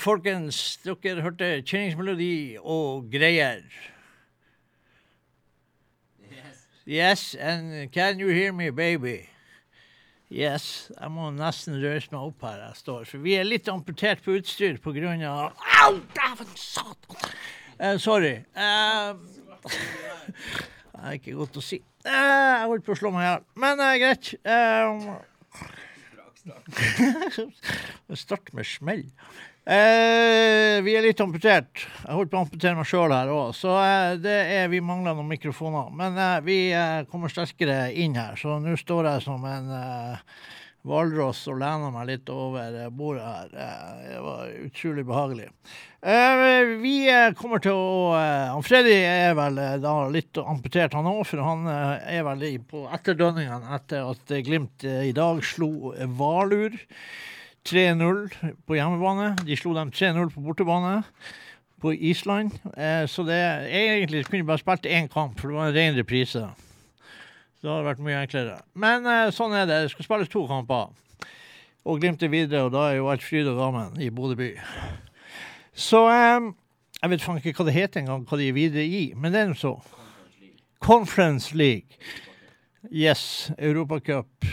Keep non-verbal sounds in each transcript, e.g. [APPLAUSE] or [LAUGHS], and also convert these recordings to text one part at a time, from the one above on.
folkens. Dere hørte kjenningsmelodi og greier. Yes, and can you hear me, baby? Yes, jeg må nesten røse meg opp her jeg står, for vi er litt amputert på utstyr grunn av Au, dæven satan! Uh, sorry. Uh, [LAUGHS] det er ikke godt å si. Uh, jeg holdt på å slå meg i hjel. Men er greit. Eh, [LAUGHS] Start med smell. Eh, vi er litt amputert. Jeg holdt på å amputere meg sjøl her òg, så eh, det er, vi mangler noen mikrofoner. Men eh, vi eh, kommer sterkere inn her, så nå står jeg som en eh, hvalross og lener meg litt over eh, bordet her. Det var utrolig behagelig. Eh, vi kommer til å han Freddy er vel da litt amputert, han òg, for han er vel på etterdønningene etter at Glimt i dag slo Valur. 3-0 på hjemmebane. De slo dem 3-0 på bortebane på Island. Eh, så det egentlig kunne de bare spilt én kamp, for det var en ren reprise. Så det hadde vært mye enklere. Men eh, sånn er det. Det skal spilles to kamper. Og Glimt er videre, og da er jo alt fryd og gammen i Bodø by. Så eh, jeg vet faen ikke hva det heter engang, hva de er videre i, men det er nå så. Conference League. Yes, Europacup.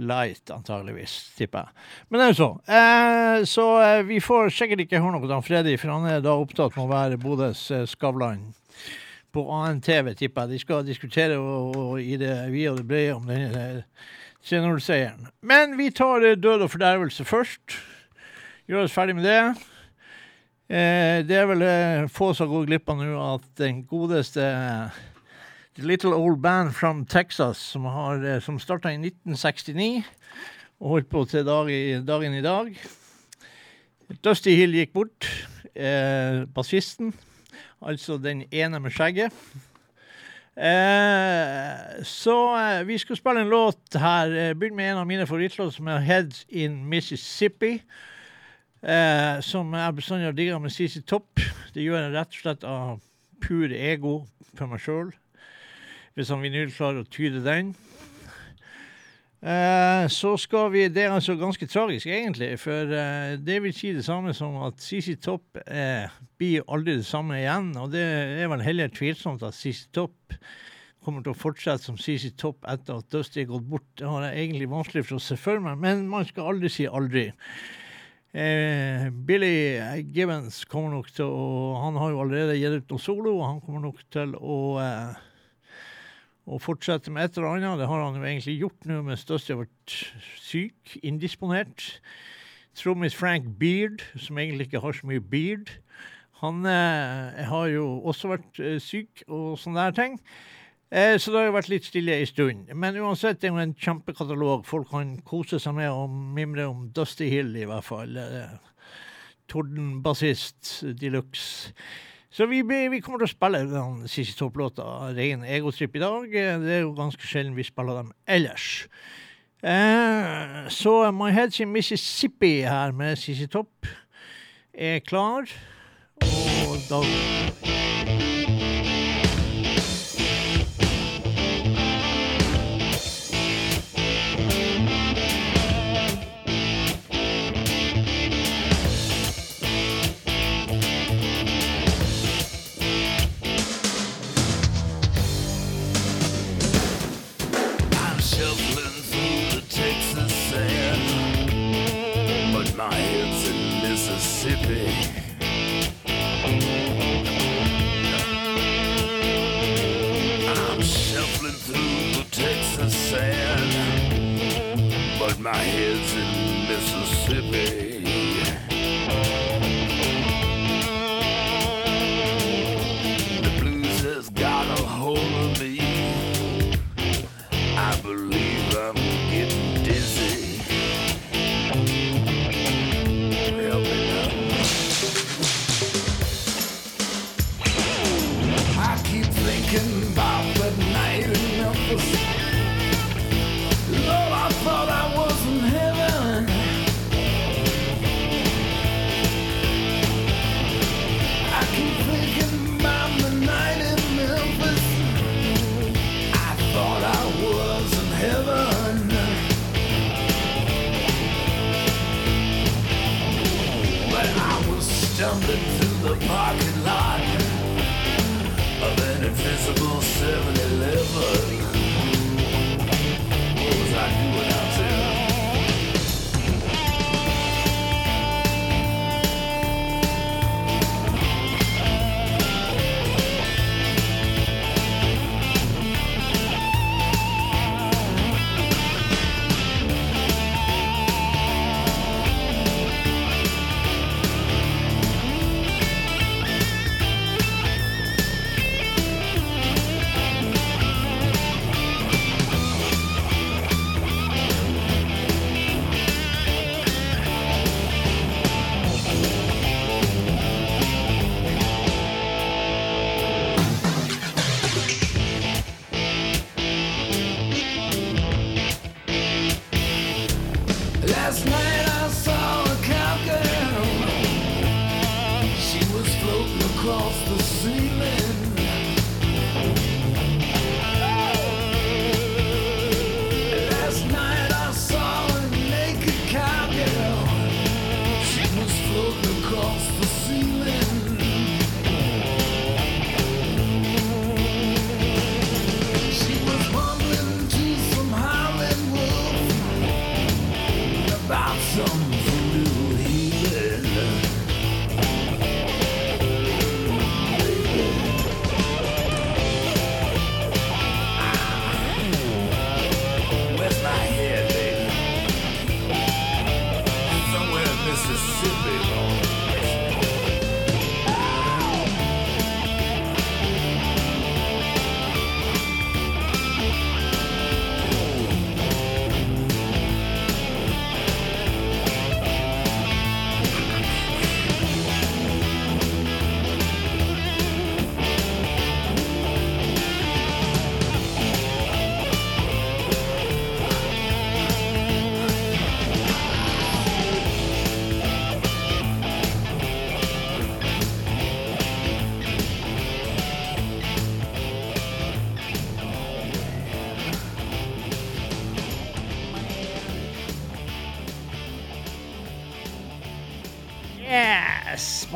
Light, antageligvis, tipper jeg. Men det er jo så. Eh, så eh, vi får sikkert ikke høre noe av Freddy, for han er da opptatt med å være Bodøs eh, Skavlan på ANTV, tipper jeg. De skal diskutere og, og i det vide og det brede om denne eh, 3-0-seieren. Men vi tar eh, død og fordervelse først. Gjør oss ferdig med det. Eh, det er vel eh, få som går glipp av nå at den godeste eh, The Little Old Band from Texas, som, har, eh, som starta i 1969 og holdt på til dag i, dagen i dag. Dusty Hill gikk bort. Eh, Bassisten, altså den ene med skjegget. Eh, så eh, vi skal spille en låt her. Eh, Begynn med en av mine favorittlåter, som er 'Heads in Mississippi'. Eh, som jeg bestandig har digga med CC Topp. Det gjør jeg rett og slett av pur ego for meg sjøl hvis han vinyl klarer å tyde den. Eh, så skal vi Det er altså ganske tragisk, egentlig. For eh, det vil si det samme som at CC Topp eh, blir aldri det samme igjen. Og det er vel heller tvilsomt at CC Topp kommer til å fortsette som CC Topp etter at Dusty er gått bort. Det har jeg egentlig vanskelig for å se for meg, men man skal aldri si aldri. Eh, Billy Gibbons kommer nok til å Han har jo allerede gitt ut noe solo, og han kommer nok til å eh, og fortsette med et eller annet. Det har han jo egentlig gjort nå mens Dusty har vært syk, indisponert. Trommis Frank Beard, som egentlig ikke har så mye beard, han eh, har jo også vært eh, syk og sånne der ting. Eh, så det har jo vært litt stille en stund. Men uansett, det er jo en kjempekatalog. Folk kan kose seg med og mimre om Dusty Hill, i hvert fall. Eh, Tordenbassist de luxe. Så vi, vi kommer til å spille den siste topplåta, ren egotripp, i dag. Det er jo ganske sjelden vi spiller dem ellers. Eh, så My Head's in Mississippi her med CC Topp er klar. Og Go. My head's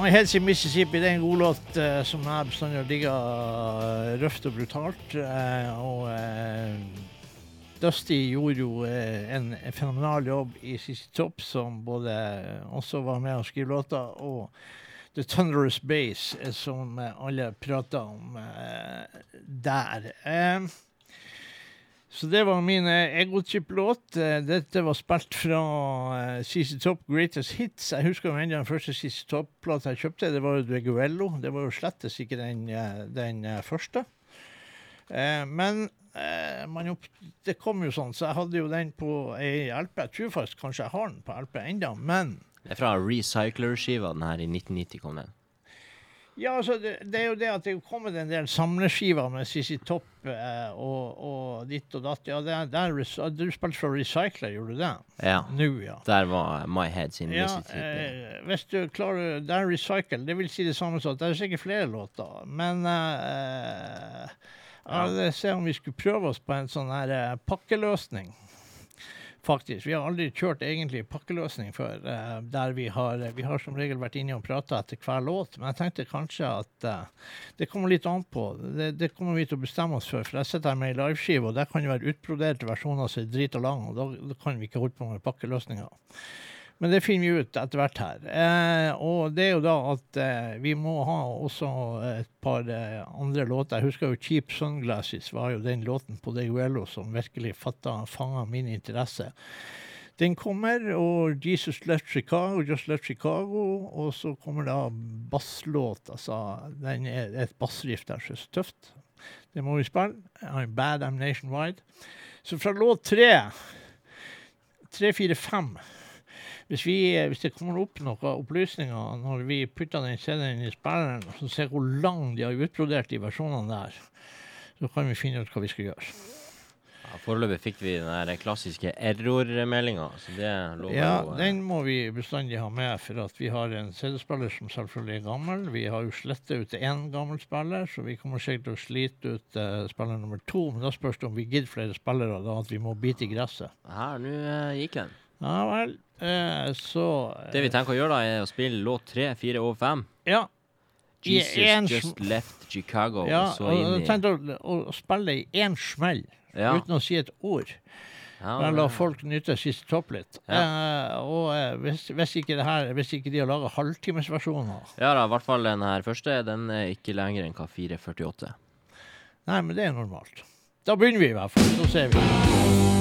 My Heads in Mississippi det er en god låt uh, som jeg bestandig har digga uh, røft og brutalt. Uh, og eh, Dusty gjorde jo eh, en fenomenal jobb i CC Top, som både også var med å skrive låter, og The Thunderous Base, eh, som eh, alle prater om eh, der. Eh, så det var min eh, egochip-låt. Eh, Dette var spilt fra eh, CC Top Greatest Hits. Jeg husker jo ennå den første CC Top-plata jeg kjøpte. Det var jo Dueguello. Det var jo slettes ikke den, eh, den eh, første. Eh, men eh, man det kom jo sånn, så jeg hadde jo den på ei LP. Jeg tror faktisk kanskje jeg har den på LP ennå, men Det er fra Recycler-skiva, den her i 1990 kom den. Ja, altså, det, det er jo det at det er kommet en del samleskiver med CC Topp eh, og, og ditt og datt. Ja, det er, det er, du spilte for Recycler, gjorde du det? Ja. Nå, ja. Der var My Head sin Ja, Visit eh, hvis du klarer Det er recycle, det vil si det samme som det er sikkert flere låter, men eh, ja. Se om vi skulle prøve oss på en sånn her eh, pakkeløsning. Faktisk. Vi har aldri kjørt egentlig pakkeløsning før, Uh, der vi har, vi har som regel vært inne og prata etter hver låt, men jeg tenkte kanskje at uh, det kommer litt an på. Det, det kommer vi til å bestemme oss for, for jeg sitter her med ei liveskive, og der kan det være utbroderte versjoner som er drita lang, og da, da kan vi ikke holde på med pakkeløsninger. Men det finner vi ut etter hvert her. Eh, og det er jo da at eh, vi må ha også et par eh, andre låter. Jeg husker jo 'Cheap Sunglasses' var jo den låten på Deguello som virkelig fanga min interesse. Den kommer, og 'Jesus Left Chicago', 'Just Left Chicago', og så kommer da basslåt. Altså, den er et bassriff der er så tøft. Det må vi spille. I'm Bad, I'm Nationwide. Så fra låt tre, tre, fire, fem hvis, vi, hvis det kommer opp noen opplysninger når vi putter den CD-en i spilleren, så ser hvor lang de har utbrodert de versjonene der, så kan vi finne ut hva vi skal gjøre. Ja, Foreløpig fikk vi den der klassiske error-meldinga, så det lover Ja, jo Ja, den må vi bestandig ha med, for vi har en CD-spiller som selvfølgelig er gammel. Vi har jo slettet ut én gammel spiller, så vi kommer sikkert til å slite ut uh, spiller nummer to. Men da spørs det om vi gidder flere spillere, da at vi må bite i gresset. Her, nå uh, gikk den. Ja vel, eh, så eh, Det vi tenker å gjøre, da, er å spille låt tre, fire og fem. Ja. Jesus en just left Chicago, Ja, og så inn jeg i tenkte å, å spille i én smell, Ja. uten å si et ord. Ja, Bare la folk nyte siste topp litt. Eh, og eh, hvis, hvis, ikke det her, hvis ikke de har laga halvtimesversjoner Ja da, i hvert fall den her første. Den er ikke lenger enn hva 4.48. Nei, men det er normalt. Da begynner vi i hvert fall. Så ser vi.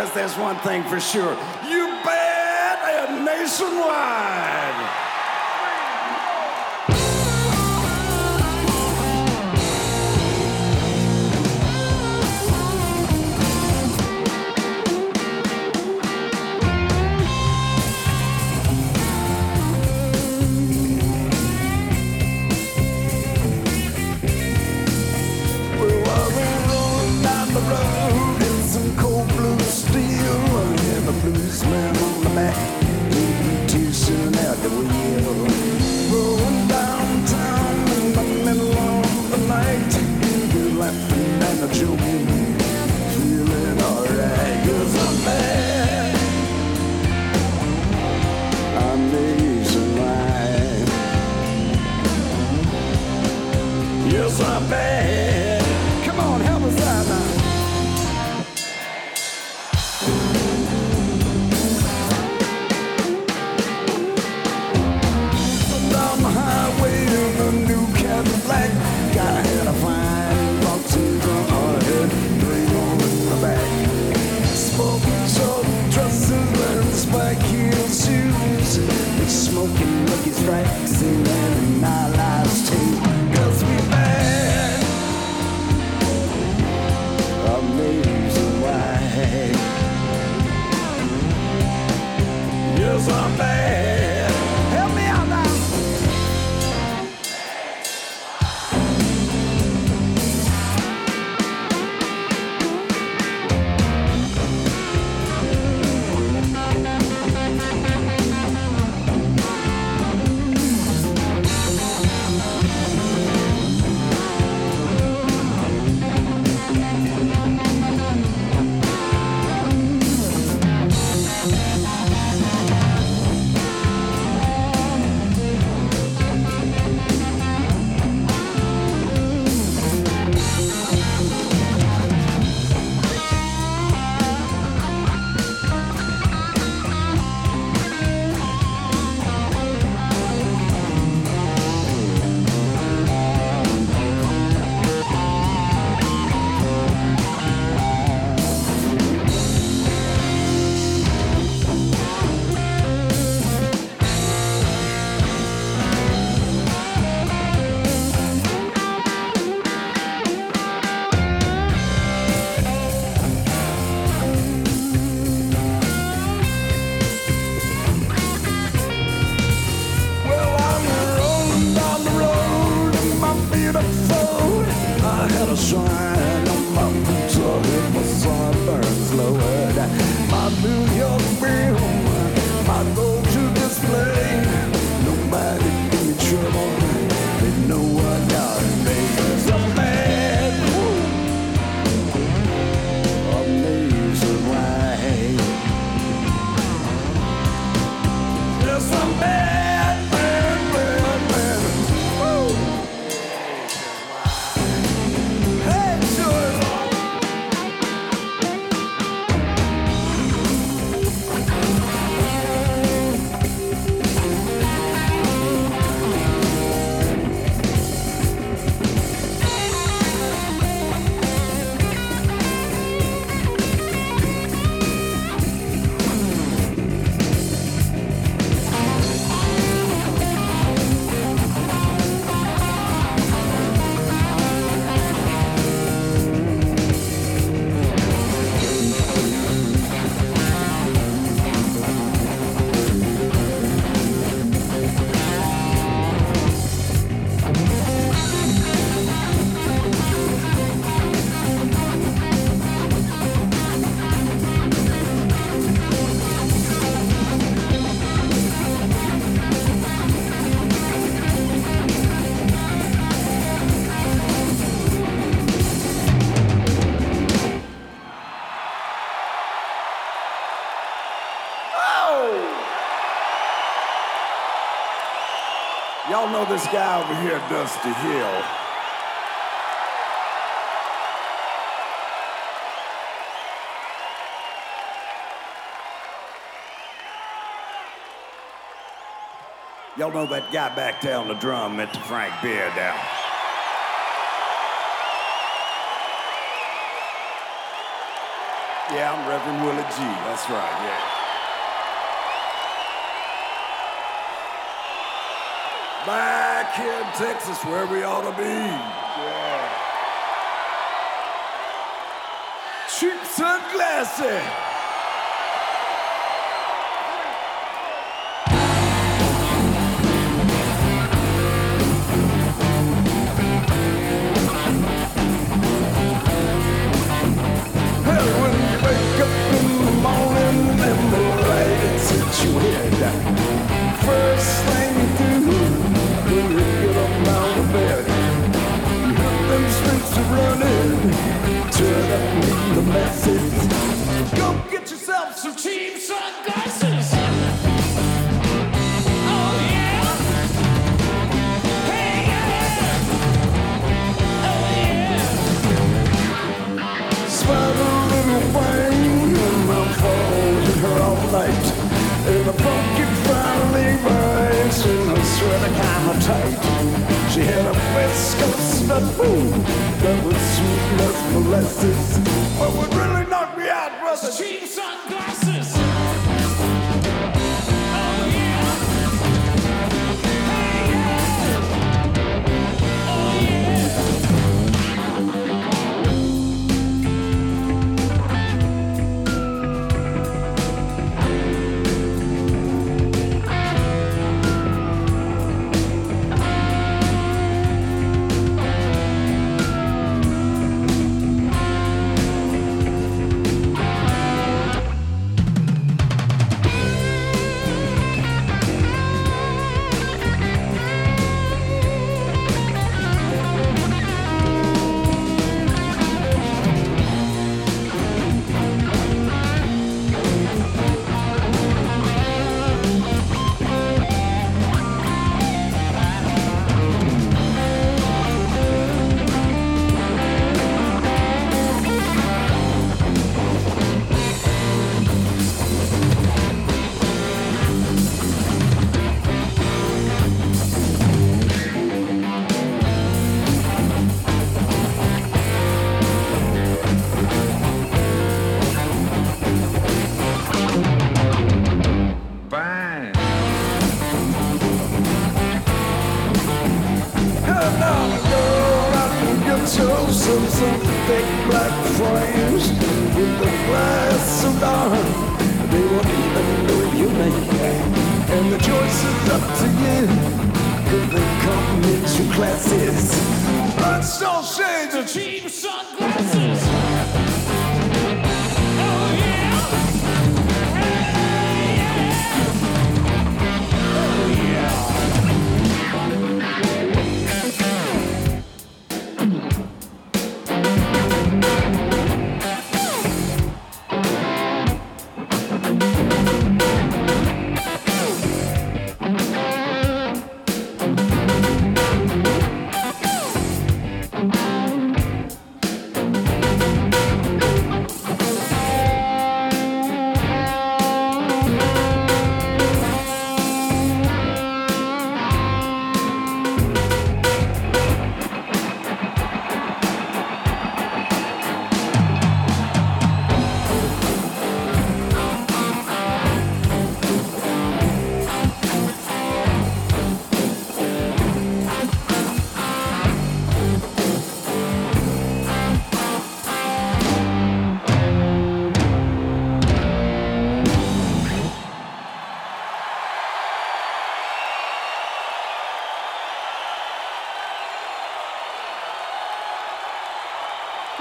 Because there's one thing for sure. Guy over here, Dusty Hill. Y'all know that guy back there on the drum, Mr. Frank Beard down. Yeah, I'm Reverend Willie G. That's right, yeah. Back here in Texas, where we ought to be. Yeah. Cheap sunglasses. You morning and the your first thing running, turn up and leave the message. Go get yourself some cheap sunglasses. Oh yeah. Hey yeah. Oh yeah. Spent a little thing in my phone with her all night. And the funky finally rise and her sweater kind of tight. She had a viscous that fool that would shoot molasses. Would really knock me out, brother? Cheap sunglasses.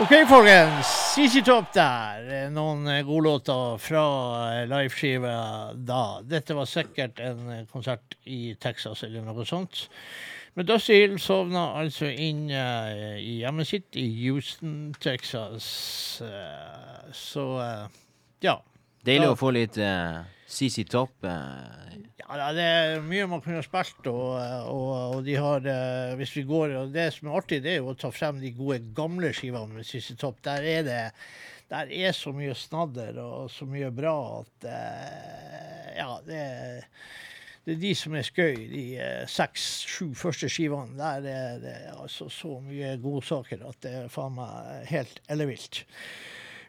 OK, folkens. CC Top der. Noen godlåter fra liveskiva da. Dette var sikkert en konsert i Texas eller noe sånt. Men Dusty Hill sovna altså inn uh, i hjemmet sitt i Houston, Texas. Uh, så uh, ja. Deilig å få litt uh, CC Topp. eh, Ja, det er mye man kunne spilt, og, og, og de har eh, Hvis vi går og Det som er artig, det er jo å ta frem de gode, gamle skivene med Sissy Topp. Der er det Der er så mye snadder og så mye bra at eh, Ja, det er det er de som er skøy, de eh, seks-sju første skivene. Der er det altså så mye godsaker at det er faen meg helt ellevilt.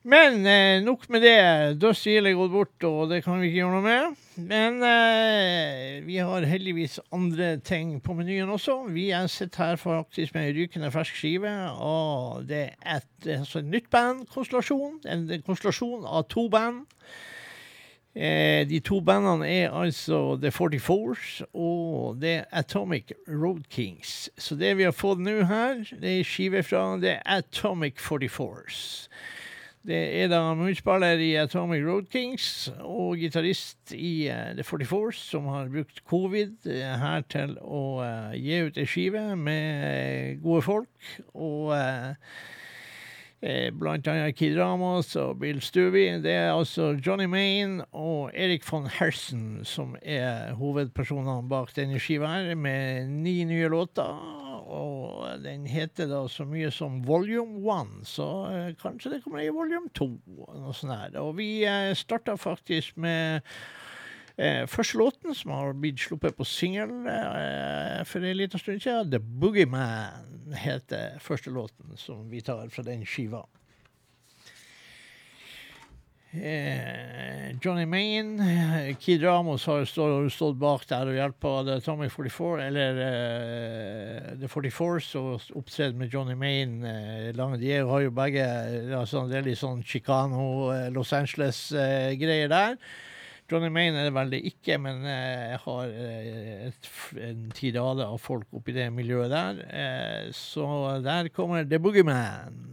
Men eh, nok med det. Hill er gått bort, og det kan vi ikke gjøre noe med. Men eh, vi har heldigvis andre ting på menyen også. Vi er sitter her faktisk med en rykende fersk skive, og det er et, altså et nytt band, konstellasjon. En, en konstellasjon av to band. Eh, de to bandene er altså The 44s og The Atomic Road Kings. Så det vi har fått nå her, det er skive fra The Atomic 44s. Det er da munnspiller i Atomic Road Kings og gitarist i uh, The 44s som har brukt covid uh, her til å uh, gi ut ei skive med gode folk. Og blant annet Kid Ramos og Bill Stuby Det er altså Johnny Maine og Erik von Hersen som er hovedpersonene bak denne skiva her, med ni nye låter. Og den heter da så mye som Volume 1, så eh, kanskje det kommer i Volume 2. Noe sånt her. Og vi eh, starta faktisk med Eh, første låten, som har blitt sluppet på singel eh, for en liten stund siden, The Boogeyman, heter første låten som vi tar fra den skiva. Eh, Johnny Maine, eh, Kid Ramos har stått, stått bak der og hjulpet Atomic 44, eller uh, The 44s, og med Johnny Maine. Uh, de har jo begge altså, det er litt sånn Chicano, Los Angeles-greier der. Johnny Maine er det vel ikke, men jeg har et, en tirade av folk oppi det miljøet der. Så der kommer The Boogeyman.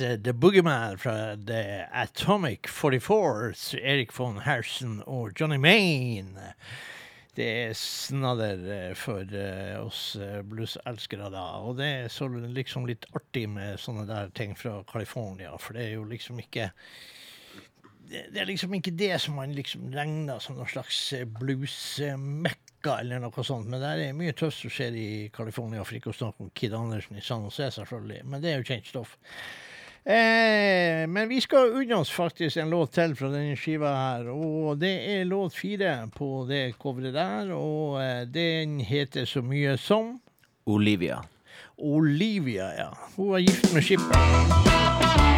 The Boogeyman fra The Atomic 44s, Erik von Hersen og Johnny Maine. Det er snadder eh, for eh, oss eh, blueselskere, da. Og det er så liksom litt artig med sånne der ting fra California, for det er jo liksom ikke det, er liksom ikke det som man liksom regner som noen slags eh, bluesmekka eller noe sånt. Men det er mye tøft som skjer i California, for ikke å snakke om Kid Andersen i San Jose, selvfølgelig. Men det er jo kjent stoff. Eh, men vi skal unne oss faktisk en låt til fra denne skiva her. Og det er låt fire på det coveret der. Og eh, den heter så mye som Olivia. Olivia, ja. Hun er gift med Skipper.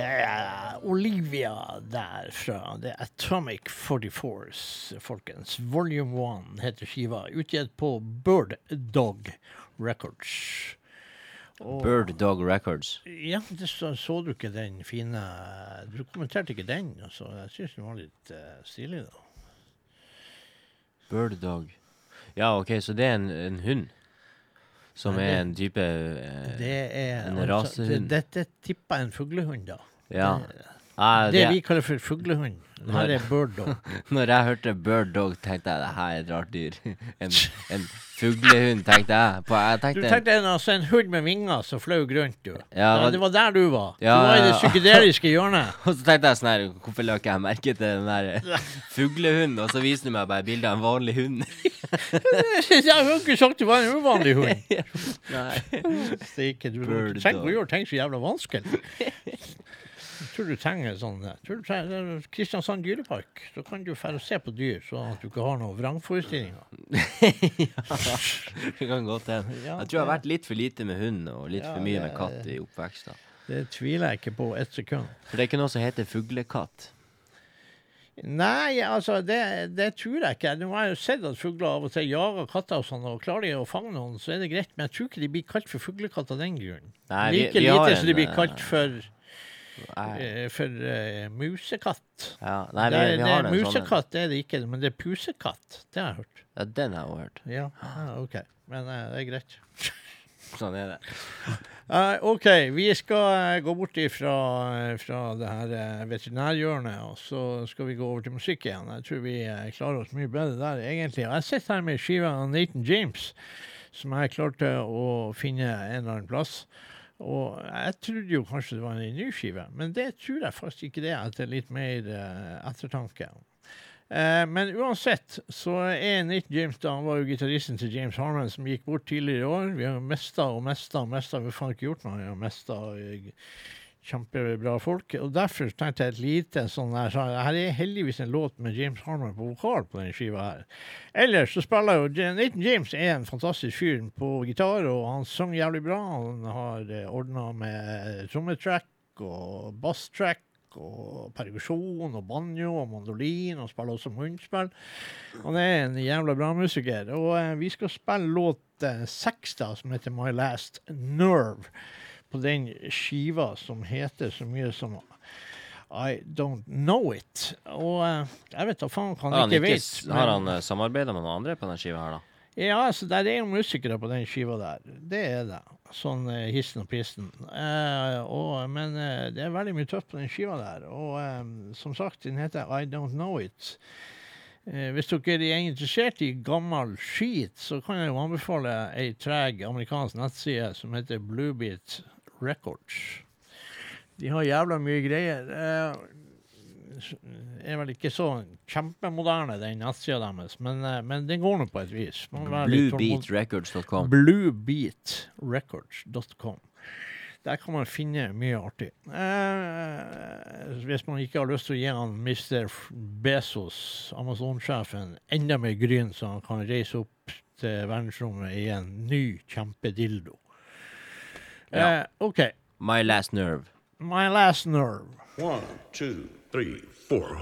Ja, Olivia der fra The Atomic 44s, folkens. Volume 1 heter skiva. Utgitt på Bird Dog Records. Og- Bird Dog Records. Ja, det så, så du ikke den fine Du kommenterte ikke den, så Jeg syns den var litt uh, stilig, da. Bird Dog. Ja, OK, så det er en, en hund? Som er en type eh, Det er En altså, rasehund. det- Dette tipper en fuglehund, da. Ja. Det, Ah, det det, vi kaller for fuglehund. Det her er bird dog. [LAUGHS] Når jeg hørte Bird Dog, tenkte jeg det her er et rart dyr. [LAUGHS] En, en fuglehund, tenkte jeg. På, jeg Du tenkte, tenkte en, altså, en hund med vinger som fløy grønt, du. Ja, Ja, det var der du var. Ja, du var i det [LAUGHS] psykedeliske hjørnet. Og så tenkte jeg sånn her, hvorfor la ikke jeg merke til den der fuglehunden? Og så viste du meg bare bilde av en vanlig hund. Jeg har ikke sagt det var en uvanlig hund. Nei. Steike, du ikke å gjøre ting så jævla vanskelig. Jeg tror du trenger sånn tror du trenger, Kristiansand dyrepark. Så kan du dra og se på dyr, sånn at du ikke har noen vrangforestillinger. [LAUGHS] Det kan godt hende. Jeg tror jeg har vært litt for lite med hund og litt Ja, for mye med katt i oppveksten. Det tviler jeg ikke på ett sekund. For det er ikke noe som heter fuglekatt. Nei, altså, det, det tror jeg ikke. Nå har jeg jo sett at fugler av og til jager katter og sånn, og klarer de å fange noen, så er det greit. Men jeg tror ikke de blir kalt for fuglekatt av den grunn. Nei, vi- like vi lite som de blir eh, kalt for, Nei. eh, for uh, musekatt. Ja, nei, vi, det, vi det, har sånn en. er det ikke, men det er pusekatt. Det har jeg hørt. Ja, den har jeg hørt. Ja, ah, OK. Men uh, det er greit. [LAUGHS] Sånn er det. uh, [LAUGHS] OK, vi skal gå bort ifra fra det her veterinærhjørnet, og så skal vi gå over til musikk igjen. Jeg tror vi klarer oss mye bedre der, egentlig. Jeg sitter her med skiva av Nathan James, som jeg klarte å finne en eller annen plass. Og jeg trodde jo kanskje det var en ny skive, men det tror jeg faktisk ikke det, etter litt mer eh, ettertanke. Eh, men uansett så er Nick James da, han var jo gitaristen til James Harman, som gikk bort tidligere i år. Vi har mista og mista og mista. Vi har ikke gjort noe. Vi har mista kjempebra folk. Og derfor tenkte jeg et lite sånn her Her er heldigvis en låt med James Harmer på vokal på den skiva her. Ellers så spiller jo Nathan James er en fantastisk fyr på gitar, og han synger jævlig bra. Han har eh, ordna med trommetrack og basstrack og perkusjon og banjo og mandolin, og spiller også munnspill. Han er en jævla bra musiker. Og eh, vi skal spille låt eh, seks, da, som heter My Last Nerve, på den skiva som heter så mye som I Don't Know It. Og eh, jeg vet da faen hva han han, ikke ikke, vet. Men... har han uh, samarbeida med noen andre på den skiva her, da? Ja, altså, det er jo musikere på den skiva der. Det er det. Sånn eh, hissen og pissen. Eh, og, men eh, det er veldig mye tøft på den skiva der. Og eh, som sagt, den heter I Don't Know It. Eh, hvis dere er interessert i gammel skit, så kan jeg jo anbefale ei treg amerikansk nettside som heter Bluebeat Records. De har jævla mye greier. Eh, er vel ikke så kjempemoderne, den nettsida deres, men, eh, men den går nå på et vis. Bluebeatrecords.com. Bluebeatrecords.com. Der kan man finne mye artig. Eh, hvis man ikke har lyst til å gi han Mr. Bezos, Amazon-sjefen, enda mer gryn, så han kan reise opp til verdensrommet i en ny kjempedildo. Ja. Eh, OK. My Last Nerve. My last nerve. One, two, three, four.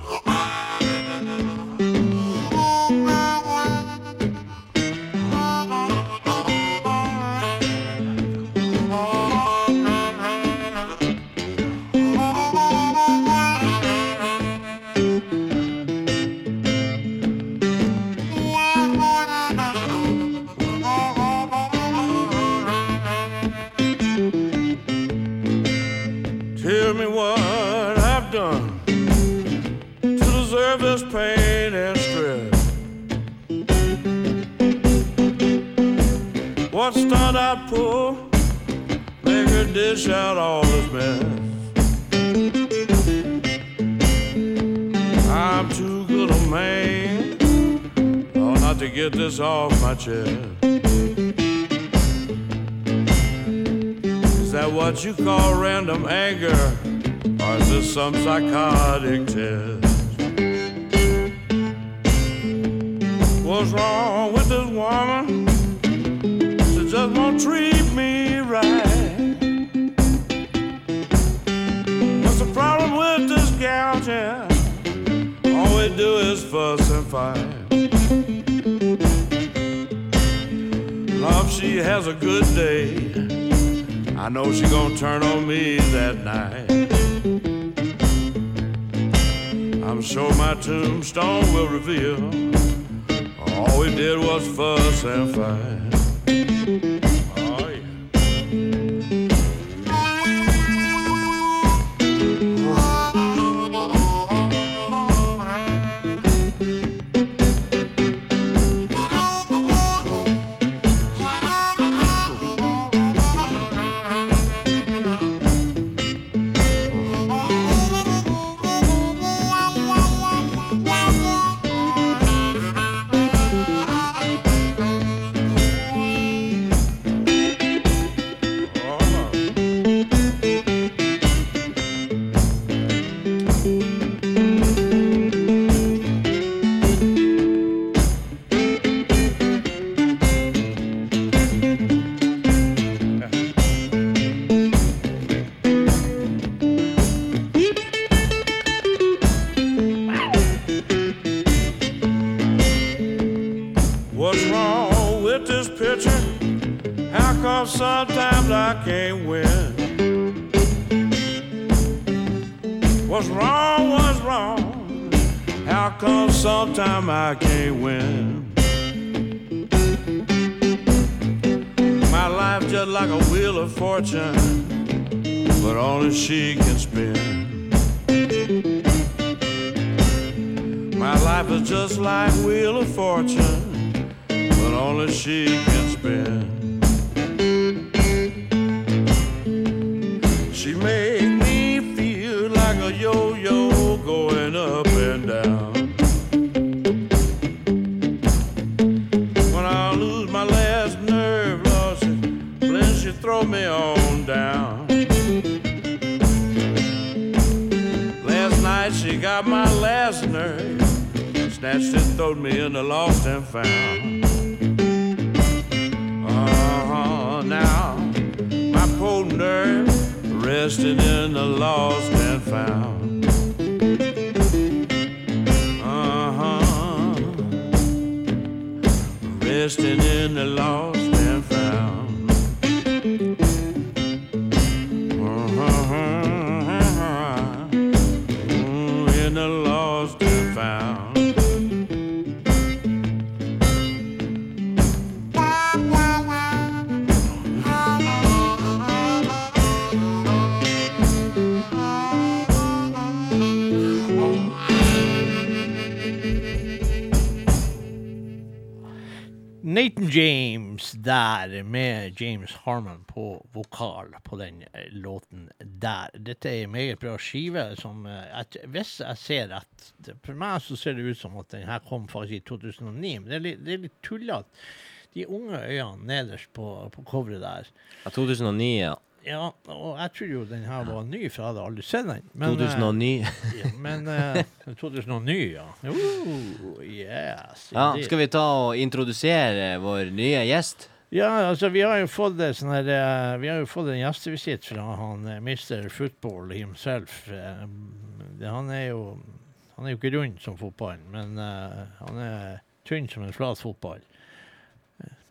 Resting in the lost der, med James Harmon på vokal på den eh, låten der. Dette er en meget bra skive. som eh, at Hvis jeg ser rett For meg så ser det ut som at den her kom faktisk i 2009, men det er litt, det er litt tullete. De unge øynene nederst på, på coveret der. Ja, 2009, ja. Ja, og jeg trodde jo den her var ny, for jeg hadde aldri sett den. Men, eh, 2009. ja, men uh, 2009, ja. Oh, yes. Ja, skal vi ta og introdusere vår nye gjest? Ja, altså vi har jo fått det sånn her eh, Vi har jo fått en gjestevisitt fra han eh, Mr. Football himself. Eh, det, han er jo Han er jo ikke rund som fotballen, men han er tynn som en flat fotball.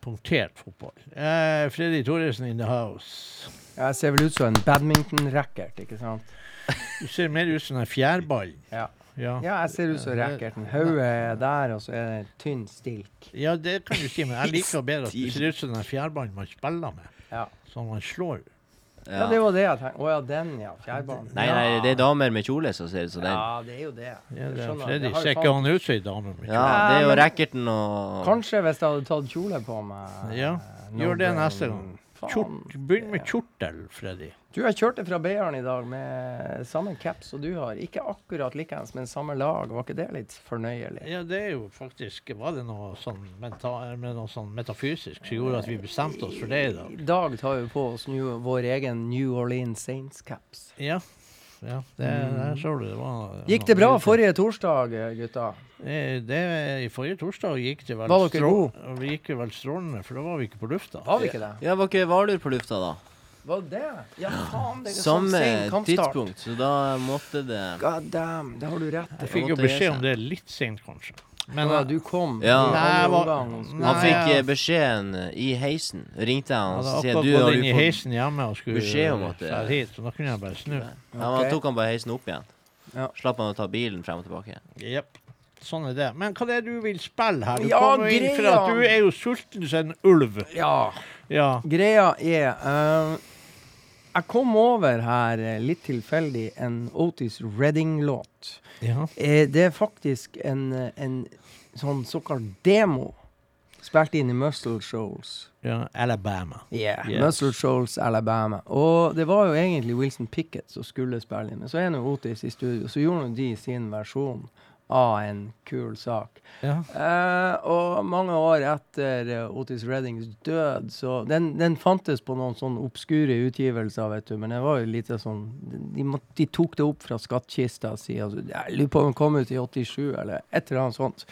Punktert fotball. Freddy Thoresen in the house. Jeg ser vel ut som en badminton-racket, ikke sant? Du ser mer ut som en fjærball. Ja. Ja. Ja, jeg ser ut som racketen. Hodet er der, og så er det en tynn stilk. ja, det kan du si, men jeg liker bedre at det ser ut som den fjærbanen man spiller med. Ja. Sånn man slår. Ja, det var det jeg tenkte. Å ja, den, ja. Fjærbanen. Nei, nei, det er damer med kjole som ser ut som den. Ja, det er jo det. Ja, det er. Freddy ser ikke han ut som ei dame. med kjole. Ja, det er jo racketen og Kanskje hvis jeg hadde tatt kjole på meg. Ja, gjør det neste gang. Kjort, begynn med kjortel, Freddy. Du, jeg kjørte fra Beiarn i dag med samme caps som du har. Ikke akkurat likeens, men samme lag. Var ikke det litt fornøyelig? Ja, det er jo faktisk Var det noe sånn, menta, med noe sånn metafysisk som gjorde at vi bestemte oss for det i dag? I dag tar vi på oss new, vår egen New Orleans Saints-caps. Ja. ja det, der så du. Det var Gikk det bra forrige torsdag, gutta? Det, I forrige torsdag gikk det vel Var dere gikk vel strålende, for da var vi ikke på lufta. Var vi ikke det? Ja, var ikke Hvaler på lufta da? Var det? Ja, faen, det er sånn Samme sen kampstart. tidspunkt, så da måtte det God damn, det har du rett Jeg fikk jo måtte beskjed om det litt seint, kanskje. Men Ja, eh, du kom Ja. i Nei, og skulle- Han fikk jeg- eh, beskjeden eh, i heisen. Ringte han og så hadde sier akkurat du gått har inn du i fått heisen hjemme og skulle beskjed om at det- dra hit, så da kunne jeg bare snu. Ja, men Ok. Da tok han bare heisen opp igjen. Ja. Slapp han å ta bilen frem og tilbake. Jepp. Sånn er det. Men hva er det du vil spille her? Du Ja, kommer jo inn for at greia. du er jo sulten som en ulv. Ja. Ja. Greia er eh, Jeg kom over her eh, litt tilfeldig en Otis Redding-låt. ja. Eh, det er faktisk en, eh, en sånn såkalt demo. Spilt inn i Muscle Shoals. ja. Alabama. Yeah, Yes. Muscle Shoals, Alabama. Og det var jo egentlig Wilson Pickett som skulle spille inn, men så er nå Otis i studio. Så gjorde de sin versjon av en kul sak. Ja. Eh, og mange år etter eh, Otis Reddings død, så den, den fantes på noen sånn obskure utgivelser, vet du, men det var jo litt sånn De, de tok det opp fra skattkista si. Altså, jeg lurer på om den kom ut i 87, eller et eller annet sånt.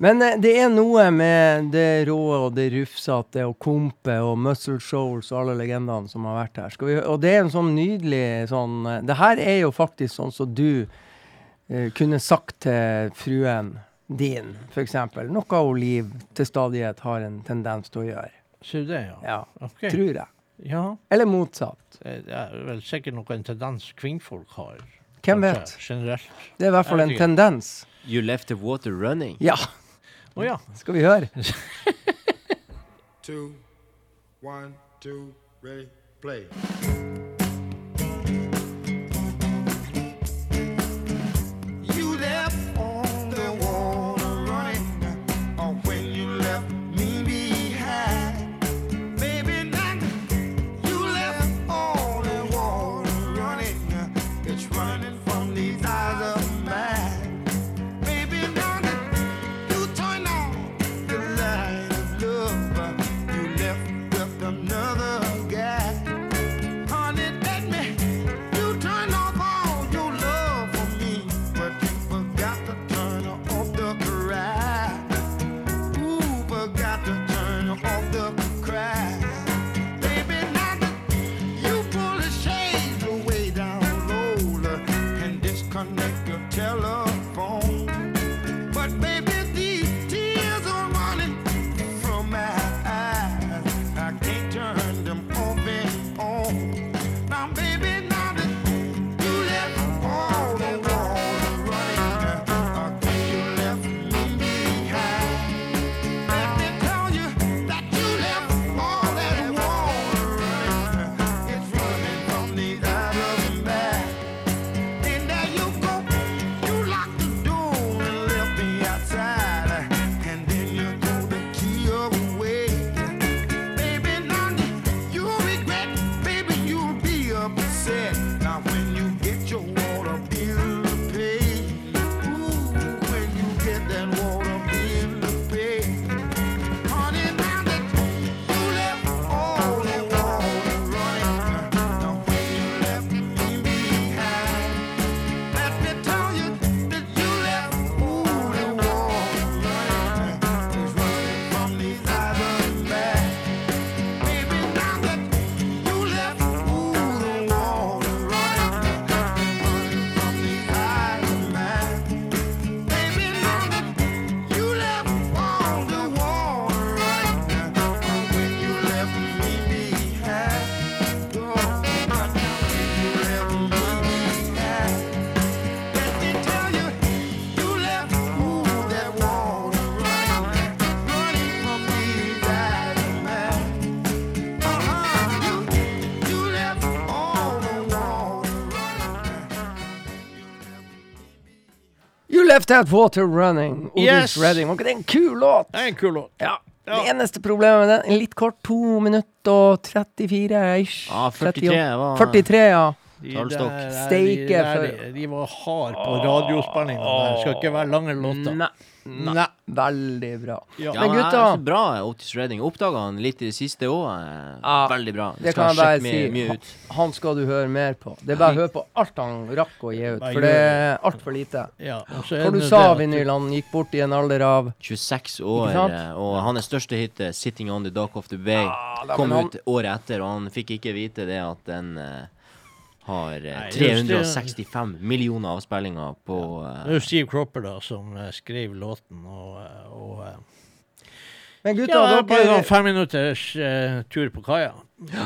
Men eh, det er noe med det rå og det rufsete og Kompe og Muscle Shoals og alle legendene som har vært her. Vi, og det er en sånn nydelig sånn eh, Det her er jo faktisk sånn som du eh, kunne sagt til fruen din, f.eks. Noe hun Liv til stadighet har en tendens til å gjøre. Sier du det, ja? Ja, Okay. tror jeg. Ja. Eller motsatt. Det er vel sikkert noe en tendens kvinnfolk har. Hvem vet? Generelt. Det er i hvert fall en tendens. You left the water running. Ja, Oh, ja. skal vi høre? [LAUGHS] two, one, two, ready, play. That water running. Otis Yes. Redding. Var ikke det en kul låt? Det er en kul låt. Ja. Ja. Det eneste problemet med den, er litt kort, 2 minutter og 34 ish. Ja, 43 var 43, ja. De Tallstokk. der- de der- de, de var hard på radiospillinga. Skal ikke være lange låter. Nei. Nei. Veldig bra. Ja. Ja, Men gutta- jeg er så bra Otis Redding. Oppdaga han litt i det siste òg. Ja, Veldig bra. Det Skal kan jeg bare si. mye, mye ut. Han skal du høre mer på. Det er bare å høre på alt han rakk å gi ut, for det er altfor lite. Ja, er Hva du sa, det Vinyl? Han gikk bort i en alder av 26 år, eh, og hans største hit, er 'Sitting On The Dock of the Bay', kom ut året etter, og han fikk ikke vite det at den eh, har eh, Nei, det er jo 365 millioner avspillinger på Det eh, er jo Steve Cropper da, som eh, skrev låten, og, eh, og eh, Men gutta, Ja, bare dere, en fem minutters uh, tur på kaia.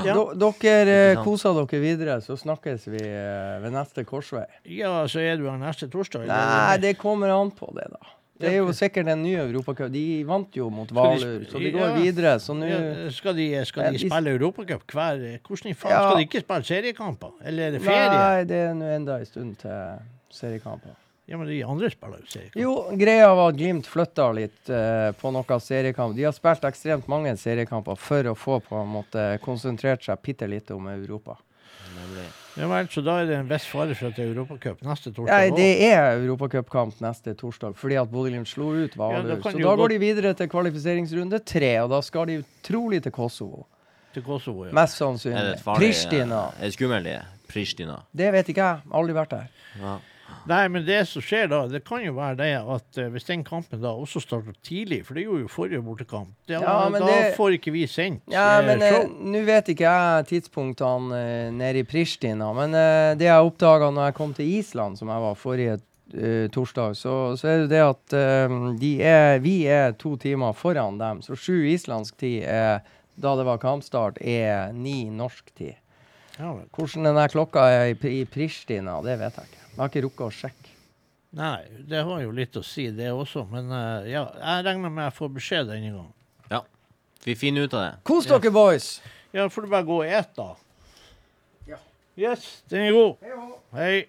Ja. dere eh, koser dere videre, så snakkes vi eh, ved neste korsvei. ja, så er du her neste torsdag? eller? Nei, det kommer an på det, da. Det er jo sikkert en ny europacup. De vant jo mot Hvaler, så de går Ja. videre. Så nå Ja, skal de, skal de spille Europacup hver Hvordan i faen? Ja. Skal de ikke spille seriekamper? Eller er det ferie? Nei, det er nå enda en stund til seriekamper. Ja, men de andre spiller jo seriekamper. Jo, greia var at Glimt flytta litt uh, på noen seriekamp. De har spilt ekstremt mange seriekamper for å få på en måte konsentrert seg bitte litt om Europa. nemlig. Ja vel, så da er det en viss fare for at det er Europacup neste torsdag Nei, det er europacupkamp neste torsdag, fordi at Bodø-Glimt slo ut Ja, da så da går de videre til kvalifiseringsrunde tre, og da skal de trolig til Kosovo. til Kosovo. Ja. Mest Er det et farlig Pristina. eh, Er det skummelt, det? Pristina. Det vet ikke jeg. Aldri vært der. Ja. Nei, men det som skjer da, det kan jo være det at eh, hvis den kampen da også starter tidlig, for det gjorde jo forrige bortekamp, da, Ja, men da det- får ikke vi sendt Ja, eh, men eh, show. nå vet ikke jeg tidspunktene eh, nede i Pristina. Men eh, det jeg oppdaga når jeg kom til Island, som jeg var forrige eh, torsdag, så, så er det det at eh, de er, vi er to timer foran dem. Så sju islandsk tid er da det var kampstart, er ni norsk tid. Ja vel. Hvordan den der klokka er i, Pri- i Pristina, det vet jeg ikke. Jeg har ikke rukket å sjekke. Nei, det har jo litt å si, det også. Men eh, ja, jeg regner med jeg får beskjed denne gangen. Ja. Vi finner ut av det. Kos dere, boys! Ja, får du bare gå og et, da. Ja. Yes, den er god. Hei.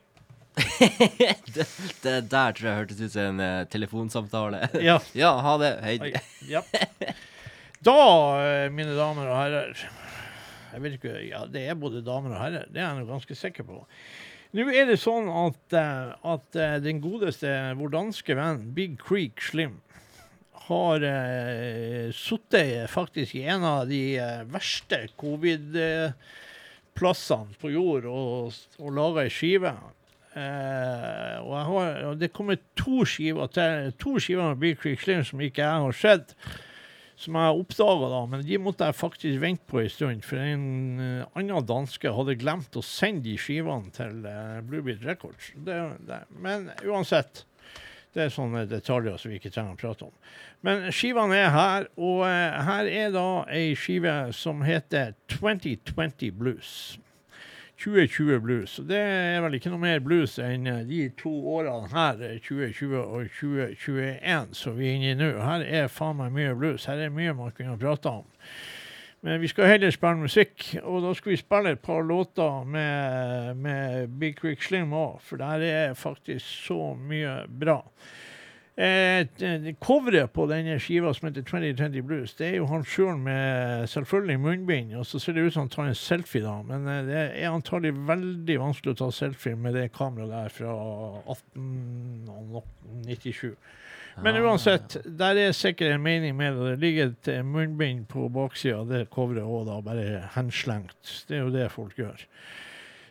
[LAUGHS] det, det der tror jeg hørtes ut som en eh, telefonsamtale. Ja. [LAUGHS] ja, ha det. Hei. Oi, Ja. [LAUGHS] Da, eh, mine damer og herrer Jeg vet ikke, ja, Det er både damer og herrer, det er jeg nå ganske sikker på. Nå er det sånn at, eh, at eh, den godeste, vår danske venn Big Creek Slim har uh, sittet faktisk i en av de eh, verste covid-plassene på jord og, og laga ei skive. Eh, og, har, og det kommer to skiver til, to skiver med Big Creek Slim som ikke jeg har sett som jeg oppdaga da, men de måtte jeg faktisk vente på en stund, for en eh, annen danske hadde glemt å sende de skivene til uh, Bluebeat Records. Det, det, men uansett, det er sånne detaljer som vi ikke trenger å prate om. Men skivene er her, og uh, her er da ei skive som heter 2020 Blues. 2020 blues. Og det er vel ikke noe mer blues enn eh, de to årene her, eh, 2020 og 2021, som vi er inne i nå. Her er faen meg mye blues. Her er mye man kunne prata om. Men vi skal heller spille musikk, og da skal vi spille et par låter med, med Big Quick Slim òg, for der er faktisk så mye bra. Eh, coveret på denne skiva som heter 2020 Blues, det er jo han sjøl med selvfølgelig munnbind, og så ser det ut som han tar en selfie, da. Men eh, det er antagelig veldig vanskelig å ta selfie med det kameraet der fra 1897. Men uansett, der er sikkert en mening med det. Det ligger et eh, munnbind på baksida av det coveret òg, da, bare henslengt. Det er jo det folk gjør.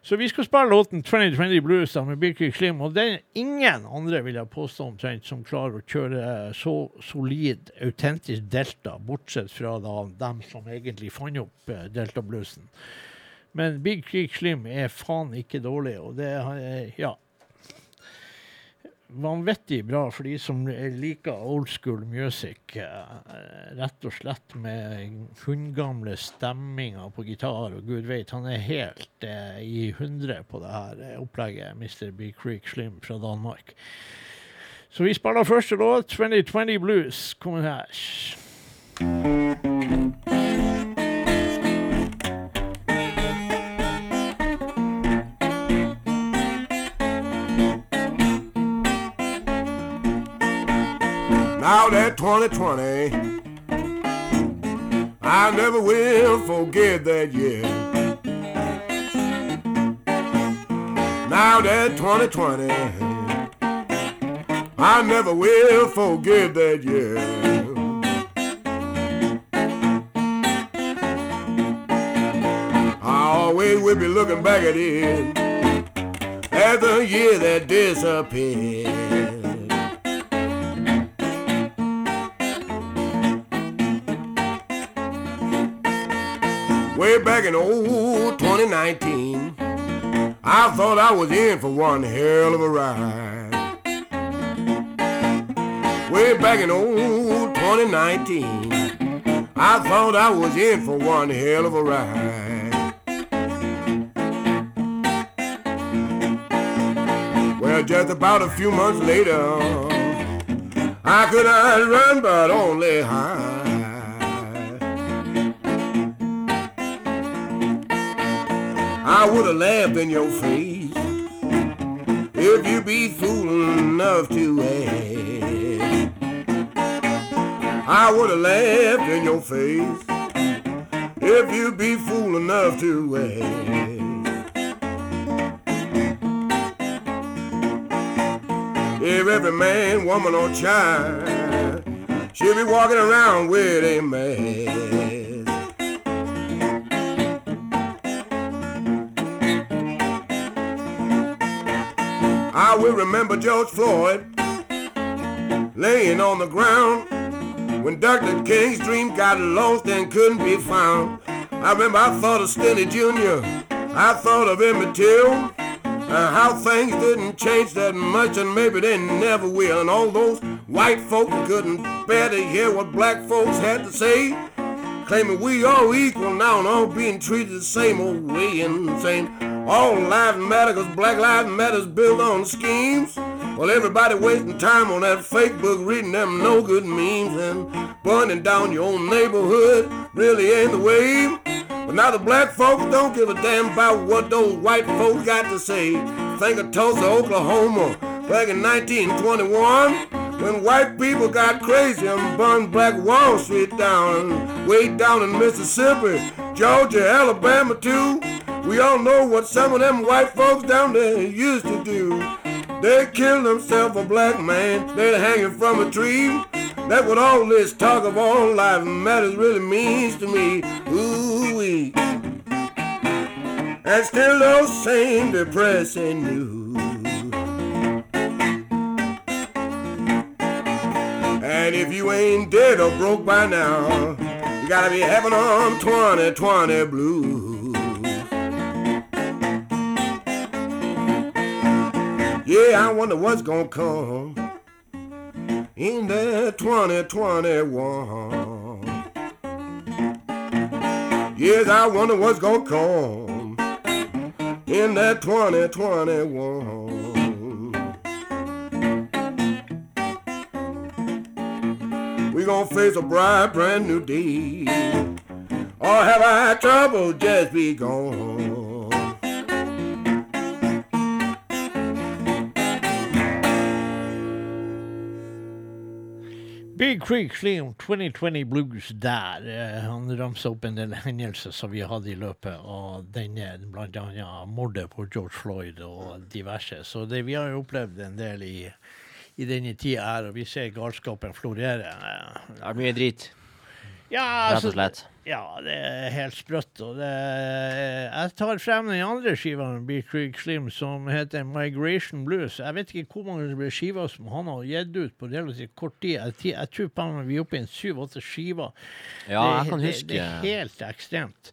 Så vi skal spille låten 2020 Blues da, med Birky Klim. og det er ingen andre, vil jeg påstå omtrent, som klarer å kjøre så solid, autentisk delta, bortsett fra da dem som egentlig fant opp eh, delta-bluesen. Men Big Creek Slim er faen ikke dårlig, og det er, ja, vanvittig bra for de som liker old school music. eh, Rett og slett med hundgamle stemminger på gitar, og gud vet, han er helt eh, i hundre på det her eh, opplegget, Mr. B. Creek Slim fra Danmark. Så vi spiller første låt, 2020 Blues. Kommer her. Now that 2020, I never will forget that year. Now that 2020, I never will forget that year. I always will be looking back at it as the year that disappeared. Back in old 2019, I thought I was in for one hell of a ride. Way back in old 2019, I thought I was in for one hell of a ride. Well, just about a few months later, I could not run but only hide. I would have laughed in your face if you be fool enough to ask. I would have laughed in your face if you be fool enough to ask. If every man, woman, or child should be walking around with a mask. I will remember George Floyd laying on the ground when Dr. King's dream got lost and couldn't be found. I remember I thought of Stenny Jr., I thought of Emmett Till, and how things didn't change that much and maybe they never will. And all those white folks couldn't bear to hear what black folks had to say. claiming we all equal now and all being treated the same old way and saying all life matters, black lives matters built on schemes. Well, everybody wasting time on that fake book reading them no good memes and burning down your own neighborhood really ain't the way. But now the black folks don't give a damn about what those white folks got to say. Think of Tulsa, Oklahoma, back in 1921. When white people got crazy and burned Black Wall Street down, way down in Mississippi, Georgia, Alabama too. We all know what some of them white folks down there used to do. They killed themselves a black man, they're hanging from a tree. That's what all this talk of all life matters really means to me. Ooh wee. And still those same depressing news. And if you ain't dead or broke by now, you gotta be having on 2020 blues. Yeah, I wonder what's gonna come in that 2021. Yes, I wonder what's gonna come in that 2021. We gonna face a bright, brand new day. Or have our trouble just be gone? Big Creek Slim 2020 Blues der. Eh, Han ramsa opp en del hendelser som vi hadde i løpet av denne, blant annet mordet på George Floyd og diverse. Så det, vi har jo opplevd en del i, i denne tida her, og vi ser galskapen florere. Det er mye drit, Ja, rett altså, og slett. Ja, det er helt sprøtt. Og det, jeg tar frem den andre skiva med Big Creek Slim som heter Migration Blues. Jeg vet ikke hvor mange skiver som han har gitt ut på relativt kort tid. Jeg, jeg tror på vi er oppe i syv-åtte skiver. Ja, det, jeg kan det, huske det er helt ekstremt.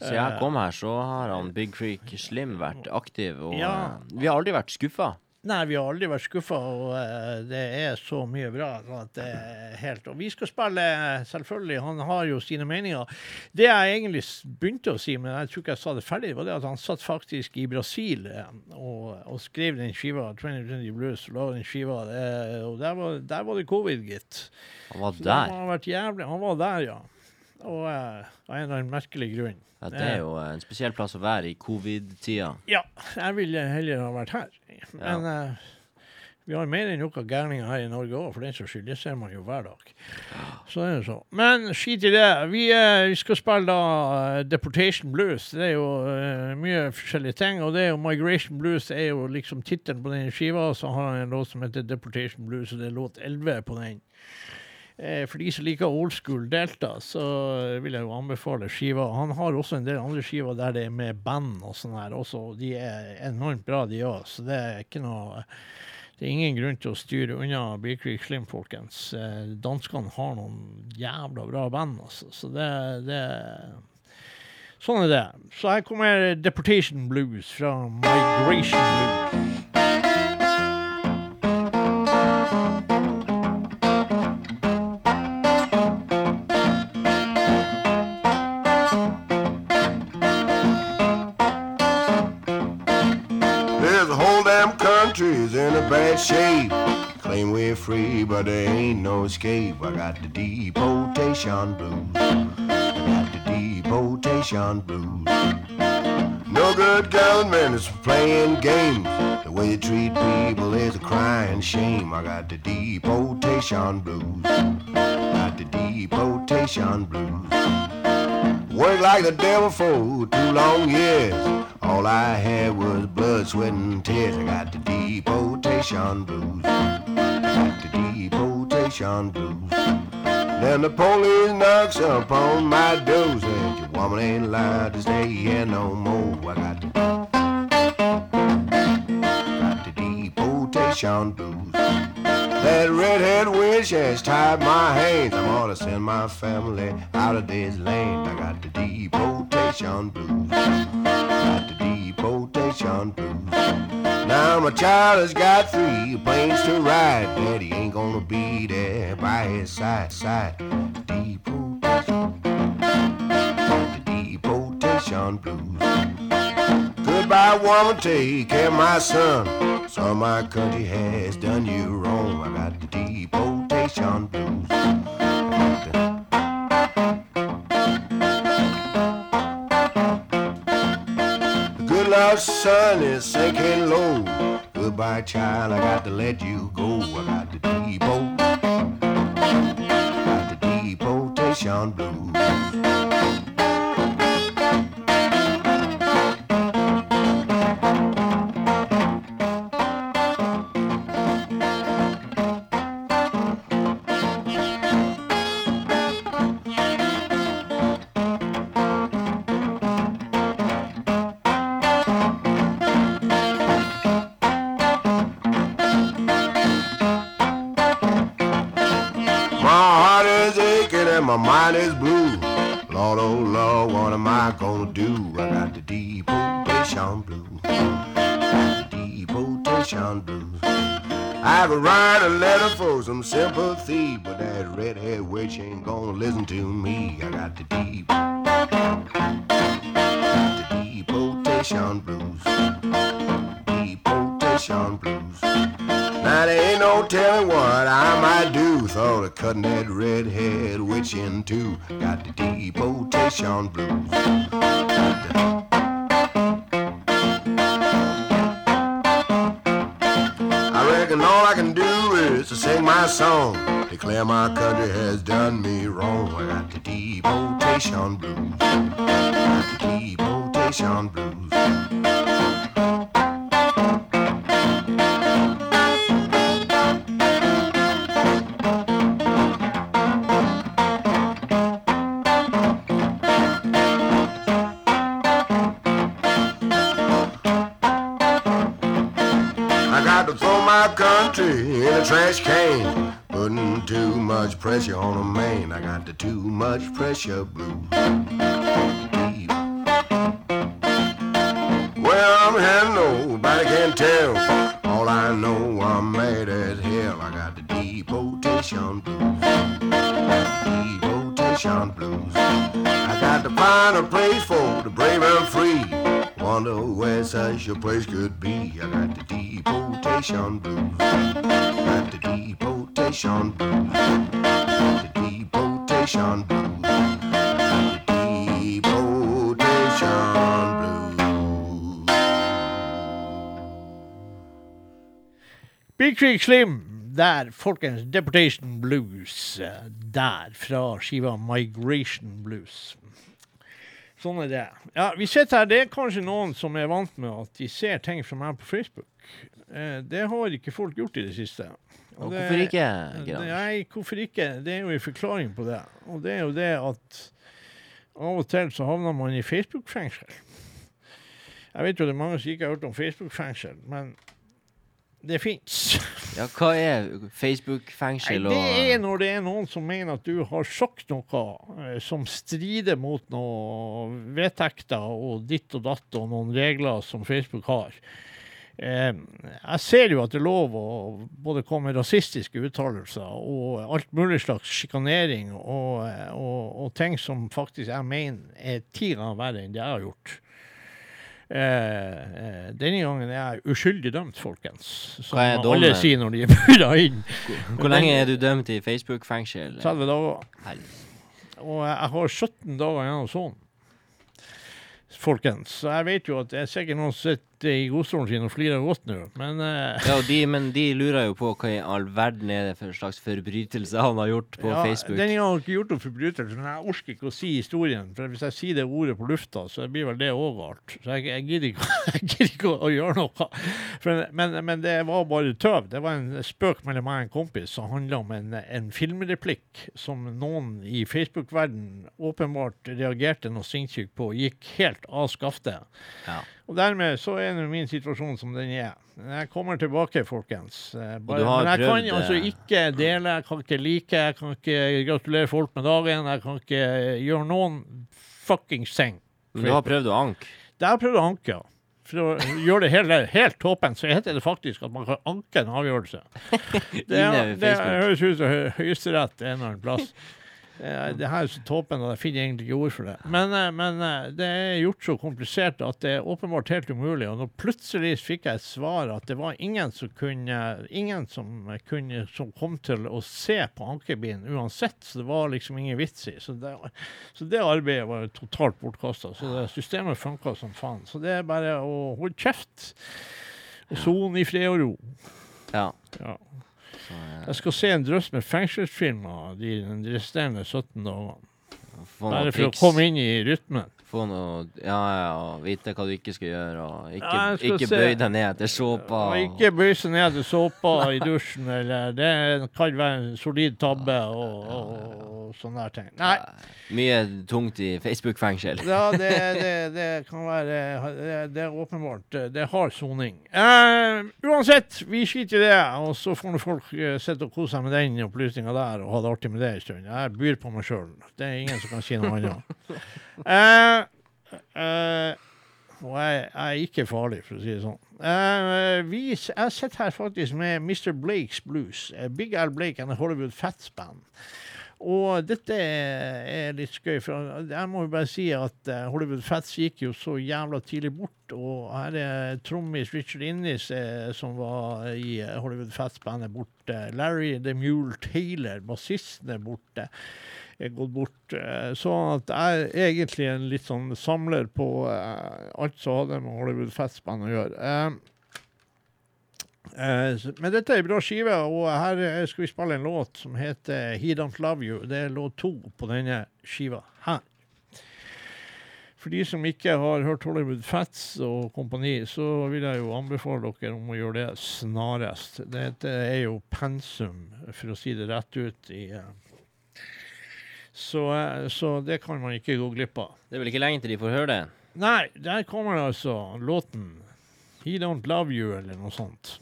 Så jeg kom her, så har han Big Creek Slim vært aktiv, og Ja. eh, vi har aldri vært skuffa. Nei, vi har aldri vært skuffa, og uh, det er så mye bra at det er helt Og vi skal spille, selvfølgelig, han har jo sine meninger. Det jeg egentlig begynte å si, men jeg tror ikke jeg sa det ferdig, var det at han satt faktisk i Brasil eh, og, og skrev den skiva, 2020 Blues, og den skiva, eh, og der var, der var det covid, gitt. Han var der. Han, jævlig, han var der, ja. Og eh, av en eller annen merkelig grunn. Ja, det er jo en spesiell plass å være i covid-tida. Ja, jeg ville heller ha vært her. Men eh, vi har mer enn nok av gærninger her i Norge òg, for den saks skyld. Det ser man jo hver dag. Så er det så. Men skit i det. Vi, uh, vi skal spille da uh, Deportation Blues. Det er jo eh, mye forskjellige ting. Og det er jo Migration Blues er jo liksom tittelen på den skiva. Så har han en låt som heter Deportation Blues, og det er låt 11 på den. Eh, For de som liker old school Delta, så vil jeg jo anbefale skiva. Han har også en del andre skiver der det er med band og sånn her også. De er enormt bra, de òg. Så det er ikke noe Det er ingen grunn til å styre unna Creek Slim, folkens. Eh, Danskene har noen jævla bra band, altså. Så det, det Sånn er det. Så her kommer Deportation Blues fra Migration Blues. Shape. Claim we're free, but there ain't no escape. I got the deportation blues. I got the deportation blues. No good government is playing games. The way you treat people is a crying shame. I got the deportation blues. I got the deportation blues. Worked like the devil for two long years. All I had was blood, sweat, and tears. I got the deportation blues. Got the deportation blues. Then the police knocks upon my door. Said your woman ain't allowed to stay here no more. I got the deportation blues. That redhead witch has tied my hands. I'm gonna send my family out of this land. I got the deportation blues. Got the deportation blues. Now my child has got three planes to ride. Daddy ain't gonna be there by his side. Side. Deportation. The deportation blues. Goodbye, woman, take care of my son. Son, my country has done you wrong. I got the deportation blues. The good Lord's sun is sinking low. Goodbye, child, I got to let you go. I got the depot. Got the deportation blues. Declare my pressure. Deep. Where I'm heading, nobody can tell. All I know, I'm mad as hell. I got the deportation blues. Deportation blues. I got to find a place for the brave and free. Wonder where such a place could be. I got the deportation blues. Got the deportation Big Slim, der, folkens. Deportation Blues. eh, Der, fra skiva Migration Blues. Sånn er det. Ja, vi sitter her. Det er kanskje noen som er vant med at de ser ting fra meg på Facebook. Eh, det har ikke folk gjort i det siste. Og det- hvorfor ikke, det- Nei, hvorfor ikke? Det er jo en forklaring på det. Og det er jo det at av og til så havner man i Facebook-fengsel. Jeg vet jo det er mange som ikke har hørt om Facebook-fengsel, men det fins. [LAUGHS] Ja, hva er Facebook-fengsel og det er når det er noen som mener at du har sagt noe eh, som strider mot noen vedtekter og ditt og datt og noen regler som Facebook har. Eh, jeg ser jo at det er lov å både komme med rasistiske uttalelser og alt mulig slags sjikanering og, eh, og, og ting som faktisk jeg mener er ti ganger verre enn det jeg har gjort. Eh, eh, denne gangen er jeg uskyldig dømt, folkens. Som alle sier når de [LAUGHS] er bura inn. Hvor lenge er du dømt i Facebook-fengsel? 30 dager. Hell. Og jeg har 17 dager igjen av sånn. Folkens. Så jeg vet jo at det er sikkert noen som sitter i godstolen sin og flirer godt nå, men uh... Ja, de, men de lurer jo på hva i all verden er det for slags forbrytelse han har gjort på ja, Facebook. Den gangen har han ikke gjort noen forbrytelse, men jeg orker ikke å si historien. For hvis jeg sier det ordet på lufta, så blir vel det òg galt. Så jeg, jeg, gidder ikke, [LAUGHS] jeg gidder ikke å, gjøre noe. For, men, men det var bare tøv. Det var en spøk mellom meg og en kompis som handla om en, en filmreplikk som noen i Facebook-verden åpenbart reagerte noe sinnssykt på gikk helt av skaftet. Ja. Og dermed så er nå min situasjon som den er. Jeg kommer tilbake, folkens. Bare, men jeg kan altså eh, ikke dele, jeg kan ikke like, jeg kan ikke gratulere folk med dagen. Jeg kan ikke gjøre noen fuckings ting. Men du har prøvd å anke. Det har prøvd å anke, ja. For å gjøre det helt, helt toppen, så heter det faktisk at man kan anke en avgjørelse. [LAUGHS] Det, er, det høres ut som Hø- Høyesterett en eller annen plass. Eh, Det her er så og jeg finner egentlig ikke ord for det. Men, eh, men eh, det er gjort så komplisert at det er åpenbart helt umulig. Og nå plutselig fikk jeg et svar at det var ingen som kunne Ingen som kunne som kom til å se på ankebilen uansett. Så det var liksom ingen vits i. Så det, så det arbeidet var totalt bortkasta. Så det systemet funka som faen. Så det er bare å holde kjeft. Og sone i fred og ro. Ja. Ja. Jeg skal se en drøss med fengselsfilmer de, de resterende 17 dagene. Bare for å komme inn i rytmen. Få noe Ja, ja, vite hva du ikke skal gjøre, og ikke, Ja, skal ikke bøy deg ned etter såpa. Og ikke bøy seg ned til såpa i dusjen, eller det kan være en solid tabbe og, og, og sånne der ting. Nei, Mye tungt i Facebook-fengsel. ja, det, det, det kan være Det, det er åpenbart. Det har soning. Uh, uansett, vi skiter i det, og så får folk eh, sitte og kose seg med den opplysninga der og ha det artig med det en stund. Jeg byr på meg sjøl. Det er ingen som kan si noe annet. [LAUGHS] Uh, og jeg, jeg er ikke farlig, for å si det sånn. Uh, vi, jeg sitter her faktisk med Mr. Blakes Blues. Big Al Blake and Hollywood Fats Band. Og dette er litt skøy, for jeg må jo bare si at Hollywood Fats gikk jo så jævla tidlig bort. Og her er trommis Richard Innis, som var i Hollywood Fats-bandet, borte. Larry The Mule Taylor, bassisten, er borte. Er gått bort. Så Sånn at jeg er egentlig en litt sånn samler på eh, alt som hadde med Hollywood Fats-band å gjøre. Eh, Eh, men dette er en bra skive, og her eh, skal vi spille en låt som heter He Don't Love You. Det er låt to på denne skiva her. For de som ikke har hørt Hollywood Fats og kompani, så vil jeg jo anbefale dere om å gjøre det snarest. Dette er jo pensum, for å si det rett ut. i... Så, eh, så det kan man ikke gå glipp av. Det er vel ikke lenge til de får høre det? Nei, der kommer altså låten He Don't Love You, eller noe sånt.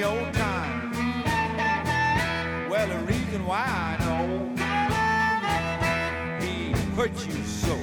Your time. Well, the reason why I know he hurt you so.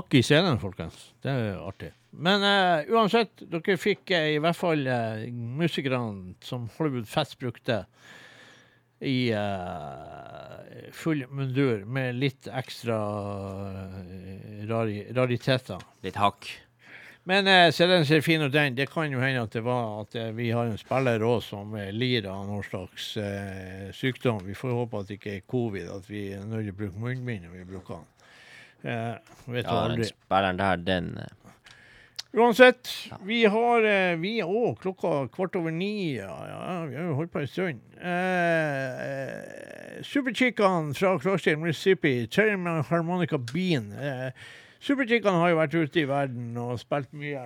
Hakk i scenen, folkens. Det er artig. Men uh, uansett, dere fikk uh, i hvert fall uh, musikerne som Hollywood Fest brukte i full mundur med litt ekstra rari, rariteter. Litt hakk. Men uh, se den ser fin ut, den. Det kan jo hende at det var at vi har en spiller òg som lir lider av noen slags sykdom. Vi får håpe at det ikke er covid, at vi er nødt til å bruke munnbind når vi bruker den. Eh, vet du aldri. den spilleren der, den eh, Uansett, vi har eh, Vi òg, klokka kvart over ni. Ja, ja, vi har jo holdt på en stund. Eh, eh, Superchicaen fra Clarksdale, Mississippi. Terry Harmonica Bean. Eh, Superchicaen har jo vært ute i verden og spilt mye.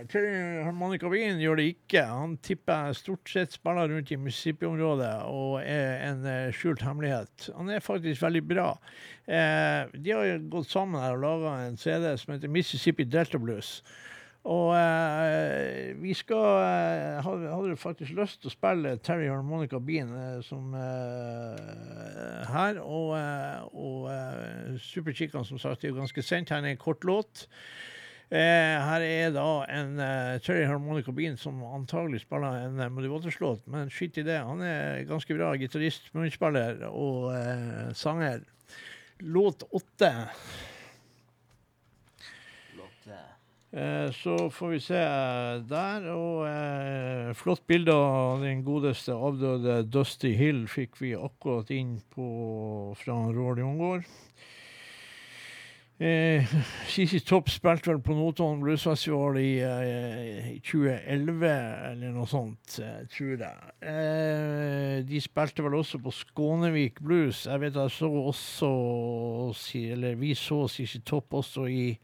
Harmonica Wien gjør det ikke. Han tipper stort sett spiller rundt i Mississippi-området og er en eh, skjult hemmelighet. Han er faktisk veldig bra. Eh, de har jo gått sammen her og laga en CD som heter Mississippi Delta Blues. Og eh, vi skal eh, hadde, hadde faktisk lyst til å spille Terry Harmonica Bean eh, som eh, her. Og, eh, og eh, Super som sagt, er jo ganske sent. Her er en kort låt. Her er da en Terry Harmonica Bean som antagelig spiller en Muddy Waters-låt, men skitt i det. Han er ganske bra gitarist, munnspiller og sanger. Låt åtte. Eh, så får vi se eh, der. Og eh, flott bilde av den godeste avdøde Dusty Hill fikk vi akkurat inn på fra Roar Jungård. Eh, Topp spilte vel på Notodden Bluesfestival i, eh, i 2011, eller noe sånt, eh, tror jeg. Eh, de spilte vel også på Skånevik Blues. Jeg vet jeg så også Eller vi så CC Topp også i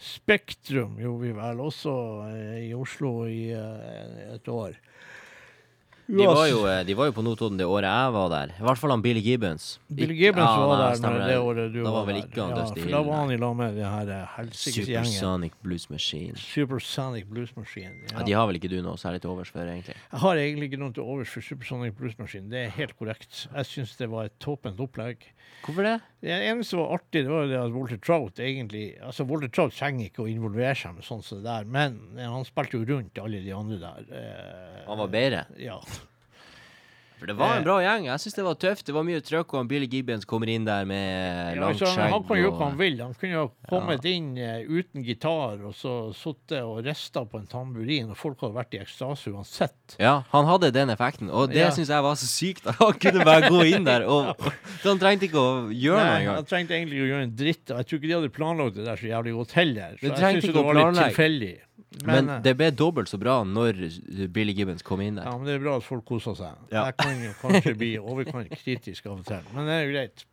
Spektrum gjorde vi vel også eh, i Oslo i eh, et år. De var, jo, de var jo på Notodden det året jeg var der. I hvert fall han Billy Gibbons. Billy Gibbons ja, var der når det året du Da var var vel ikke han ja, Dusty Hill. da var han i lag med den her eh, helsikes gjengen. Supersonic Blues Machine. Supersonic Blues Machine. Ja, Ja. de har vel ikke du noe særlig til overs for, egentlig? Jeg har egentlig ikke noe til overs for Supersonic Blues Machine. Det er helt korrekt. Jeg syns det var et toppent opplegg. Hvorfor det? Det eneste som var artig, det var jo det at Walter Trout egentlig Altså, Walter Trout trenger ikke å involvere seg med sånn som det der, men han spilte jo rundt alle de andre der. eh, Han var bedre? Ja. For det var Eh. en bra gjeng. Jeg syns det var tøft. Det var mye trøkk, og Billy Gibbons kommer inn der med Ja, langt altså, han, skjegg. han kan gjøre hva han vil. Han kunne jo kommet inn eh, uten gitar og så sittet og rista på en tamburin, og folk hadde vært i ekstase uansett. Ja, han hadde den effekten, og det Ja. syns jeg var så sykt. Han kunne bare gå inn der, og [LAUGHS] han trengte ikke å gjøre noe Nei, engang. han trengte egentlig ikke å gjøre en dritt. og Jeg tror ikke de hadde planlagt det der så jævlig godt heller. Så Det jeg syns det var litt tilfeldig. Men, Men, eh, det ble dobbelt så bra når Billy Gibbons kom inn der. ja, men det er bra at folk koser seg. Ja. Jeg kan jo kanskje bli overkant kritisk av og til, men det er jo greit.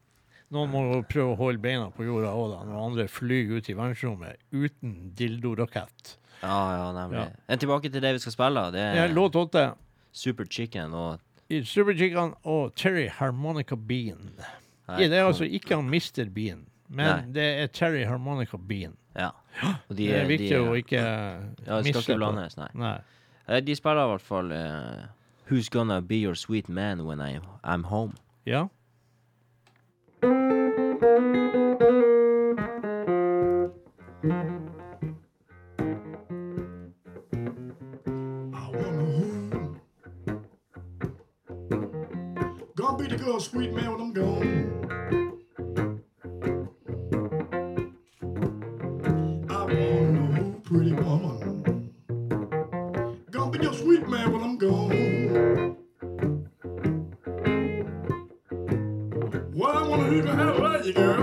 Noen må jo prøve å holde beina på jorda òg, da, når andre flyr ut i verdensrommet uten dildorakett. Ja, ja, nemlig. Ja. Men tilbake til det vi skal spille. Det Ja, er låt åtte. Super Chicken og Super Chicken og Terry Harmonica Bean. Nei, Ja, det er altså ikke han Mr. Bean, men Nei. det er Terry Harmonica Bean. Ja. Og de, Det er viktig de, å ikke Ja, det skal misse ikke blandes, nei. Nei. Eh, De spiller i hvert fall eh, Who's Gonna Be Your Sweet Man When I, I'm Home. Ja. I wonder who gonna be the girl, sweet man, when I'm gone. Sweet man when I'm gone. Well, I wonder who's gonna have love you, girl.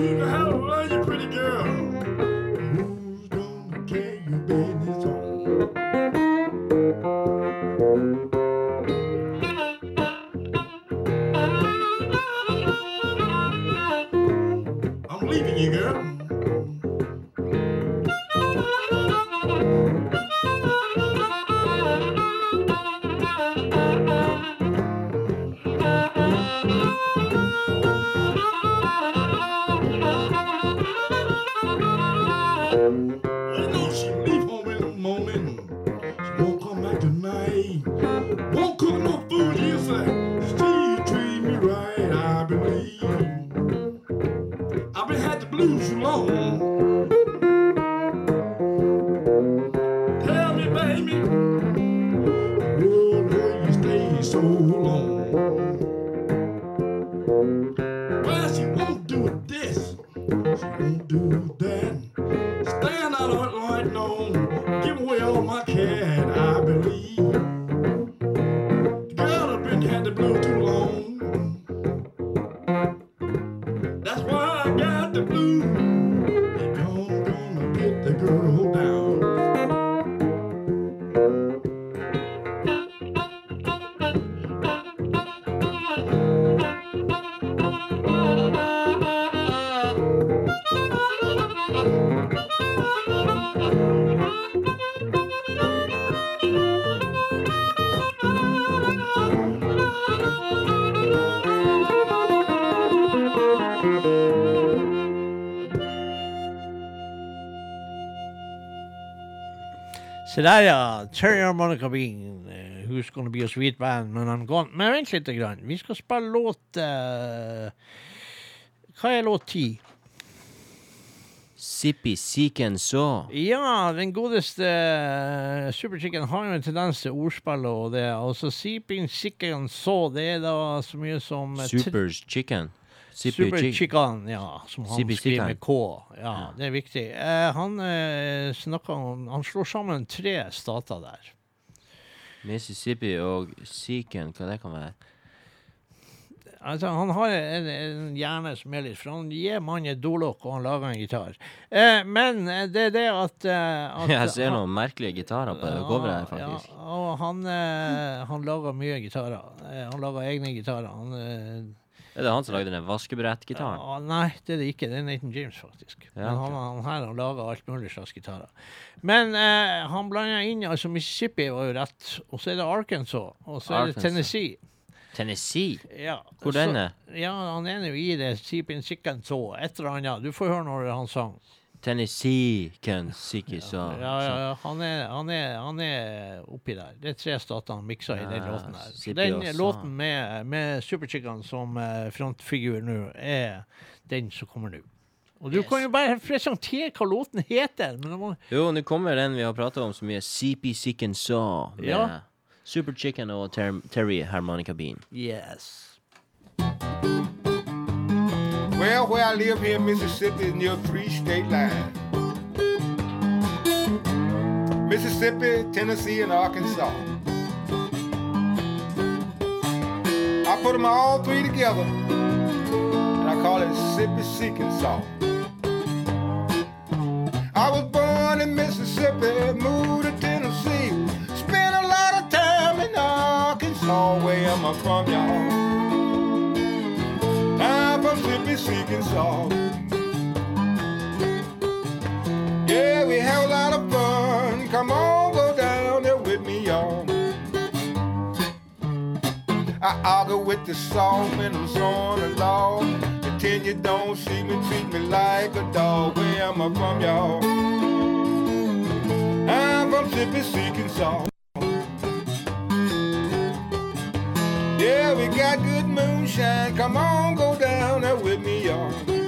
I Se der, ja. Terry Harmonica Bean. eh, Who's Gonna Be a Sweet Band Men I'm Gone. Men vent litt. Grann. Vi skal spille låt uh, Hva er låt ti? Sippy Seek and Saw. Ja, den godeste uh, Superchicken har jo en tendens til ordspill og det. Altså Seek Chicken så, det er da så mye som uh, Supers Chicken. Sippy Super Chicken. Chicken, ja. Som han skriver med K. Ja, det er viktig. Eh, han eh, om Han slår sammen tre stater der. Mississippi og Seeken, hva det kan være? Altså, han har en, en hjerne som er litt For han gir mannen et dolokk, og han lager en gitar. Eh, men eh, det er det at, eh, at [LAUGHS] Jeg ser han- noen merkelige gitarer på coveret her, faktisk. Ja, og han, eh, han lager mye gitarer. Eh, han lager egne gitarer. Han, Er det han som lagde den vaskebrettgitaren? ja, nei, det er det ikke. Det er Nathan James, faktisk. Ja, Men han, han her har laga alt mulig slags gitarer. Men eh, han blander inn altså Mississippi var jo rett, og så er det Arkansas, og så er det Arkansas. Tennessee. Tennessee? Ja, Hvor så- den er? Ja, han er jo i det Seepin Chicken så, et eller annet. Du får høre når han sang. Tennessee Saw. Ja, ja, ja. Han er, han er, han er oppi der. Det er tre stater han miksa i den låten der. Så den låten med, med Superchicken som eh, frontfigur nå, er den som kommer nå. Og du kan jo bare presentere hva låten heter. Men må, Jo, nå kommer den vi har pratet om så mye. CP Sicken Saw. Med Ja. Super Chicken og ter Terry Harmonica Bean. yes. Well, where I live here in Mississippi is near three state lines. Mississippi, Tennessee, and Arkansas. I put them all three together, and I call it Sippy Seeking Saw. I was born in Mississippi, moved to Tennessee, spent a lot of time in Arkansas. Where am I from, y'all? Arkansas. Yeah, we have a lot of fun. Come on, go down there with me, y'all. I argue with the saw when I'm sawing the law. Pretend you don't see me, treat me like a dog. Where am I from, y'all? I'm from Mississippi, Arkansas. Yeah, we got good moves moonshine. Come on, go down there with me, y'all.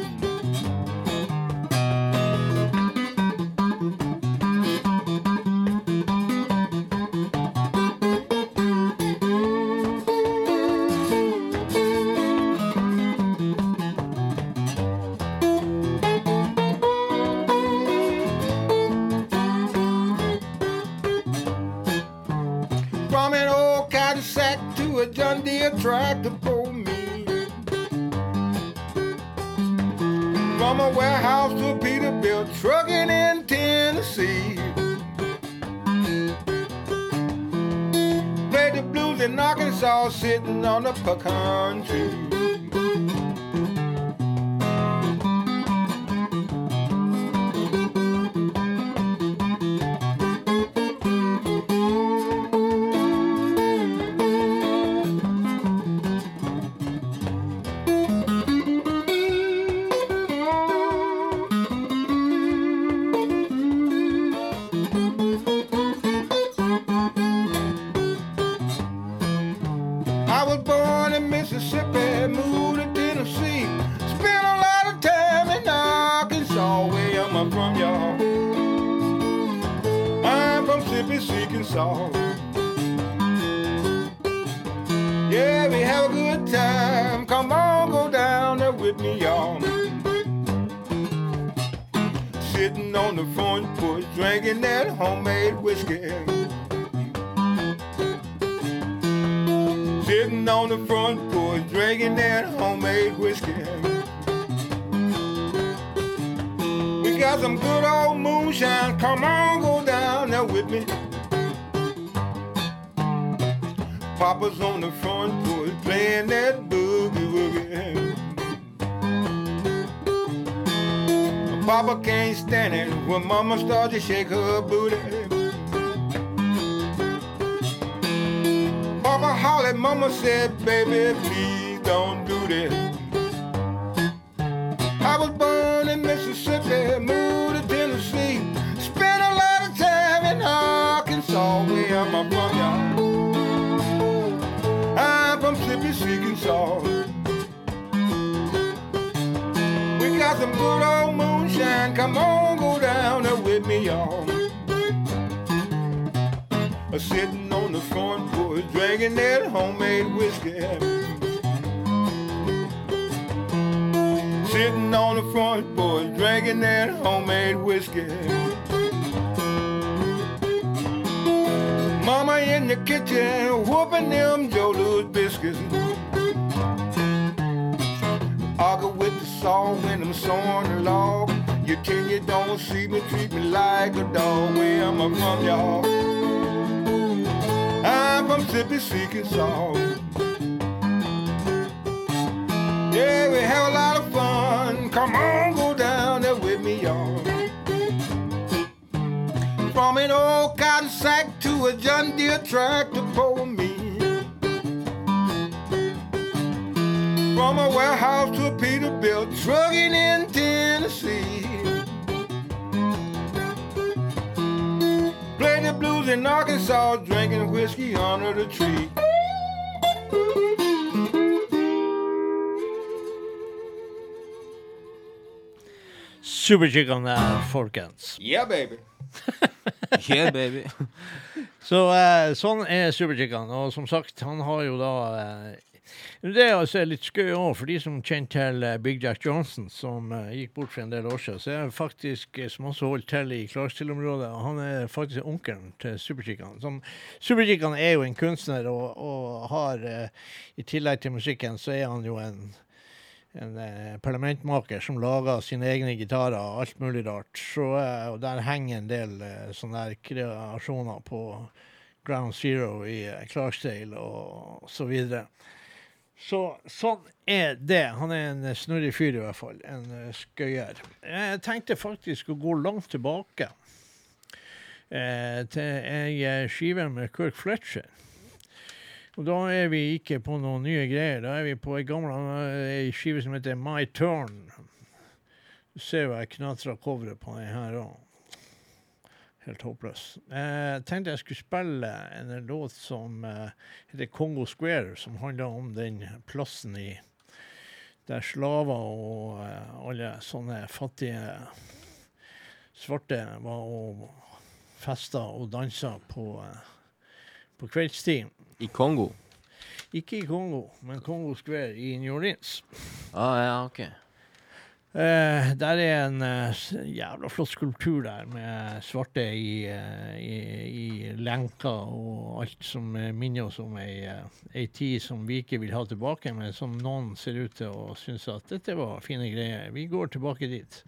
Shake her You don't see me, treat me like a dog. Where am I from, y'all? I'm from Mississippi, seeking salt. Yeah, we have a lot of fun. Come on, go down there with me, y'all. From an old cotton sack to a John Deere tractor for me. From a warehouse to a Peterbilt, trucking in Tennessee. Blues in Arkansas, drinking whiskey under the tree. Superchicken der, folkens. Yeah, baby. [LAUGHS] Yeah, baby. [LAUGHS] Så eh, sånn er Superchicken. Og som sagt, han har jo da eh, Det er altså litt skøy òg, for de som kjenner til eh, Big Jack Johnson, som eh, gikk bort for en del år siden, så er faktisk eh, som også holdt til i Clarksdale-området. Han er faktisk onkelen til Superchicken. Som Superchicken er jo en kunstner, og, og har I tillegg til musikken, så er han jo en en eh, parlamentmaker som lager sine egne gitarer og alt mulig rart. Så, eh, og der henger en del eh, sånne der kreasjoner på Ground Zero i Clarksdale og så videre. Så sånn er det. Han er en snurrig fyr i hvert fall. En eh, skøyer. Jeg tenkte faktisk å gå langt tilbake eh, til ei skive med Kirk Fletcher. Og da er vi ikke på noen nye greier. Da er vi på ei gammel ei skive som heter My Turn. Du ser jo jeg knatrer coveret på den her òg. Helt håpløs. Jeg tenkte jeg skulle spille en låt som eh, heter Congo Square, som handler om den plassen i der slaver og eh, alle sånne fattige svarte var og festa og dansa på, eh, på kveldstid. I Kongo? Ikke i Kongo, men Kongo Square i New Orleans. Ah, ja, OK. Eh, der er en uh, jævla flott skulptur der med svarte i, uh, i, i lenker og alt som minner oss om ei, ei tid som vi ikke vil ha tilbake, men som noen ser ut til å synes at dette var fine greier. Vi går tilbake dit.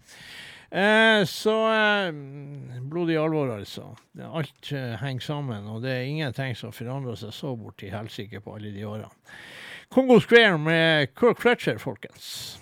Så blodig alvor, altså. Alt henger sammen, og det er ingenting som forandrer seg så bort til helsike på alle de årene. Kongo Square med Kirk Fletcher, folkens.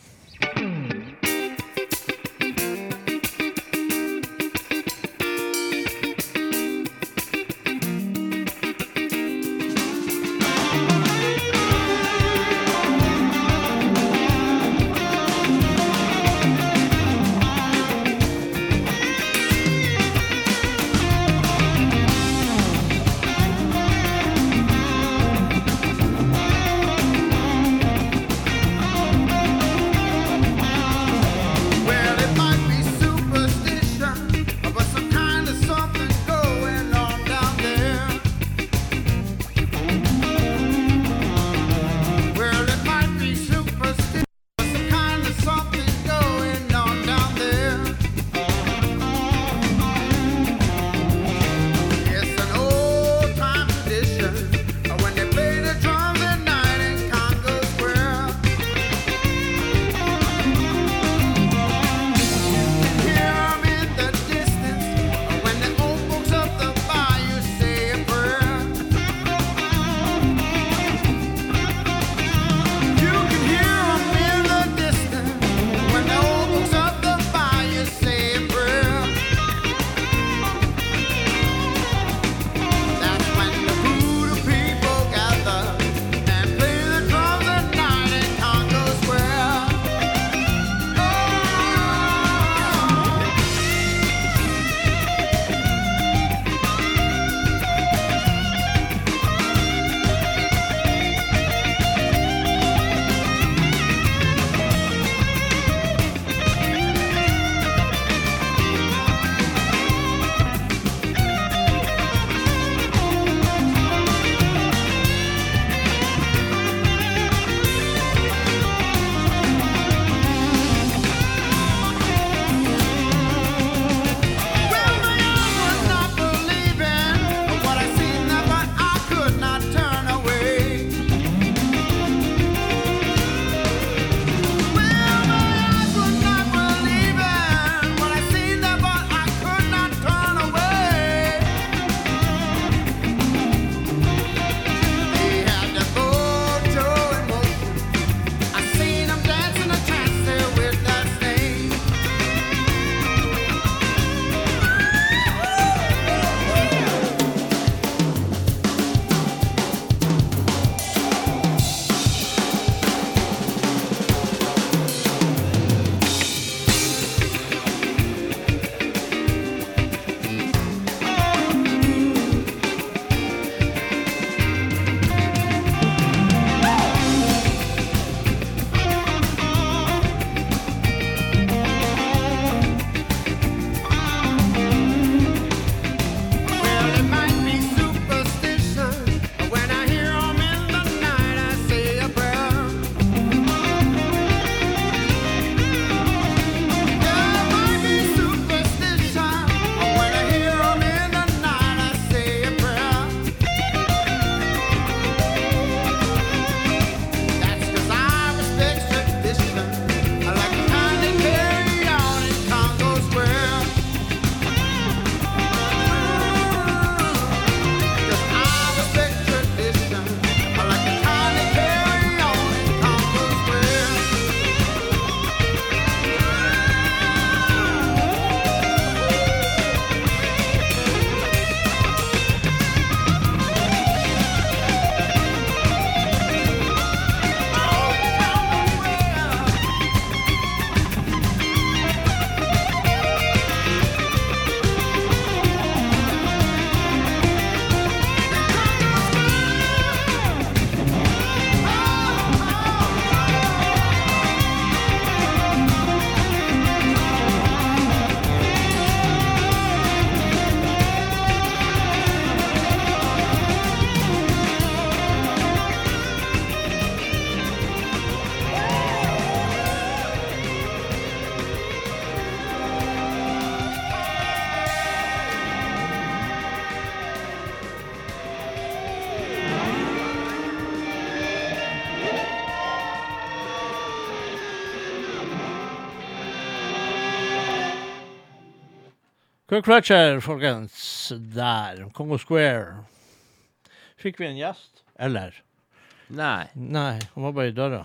Kirk Fletcher, folkens. Der. Congo Square. Fikk vi en gjest? Eller? Nei. Nei, han var bare i døra.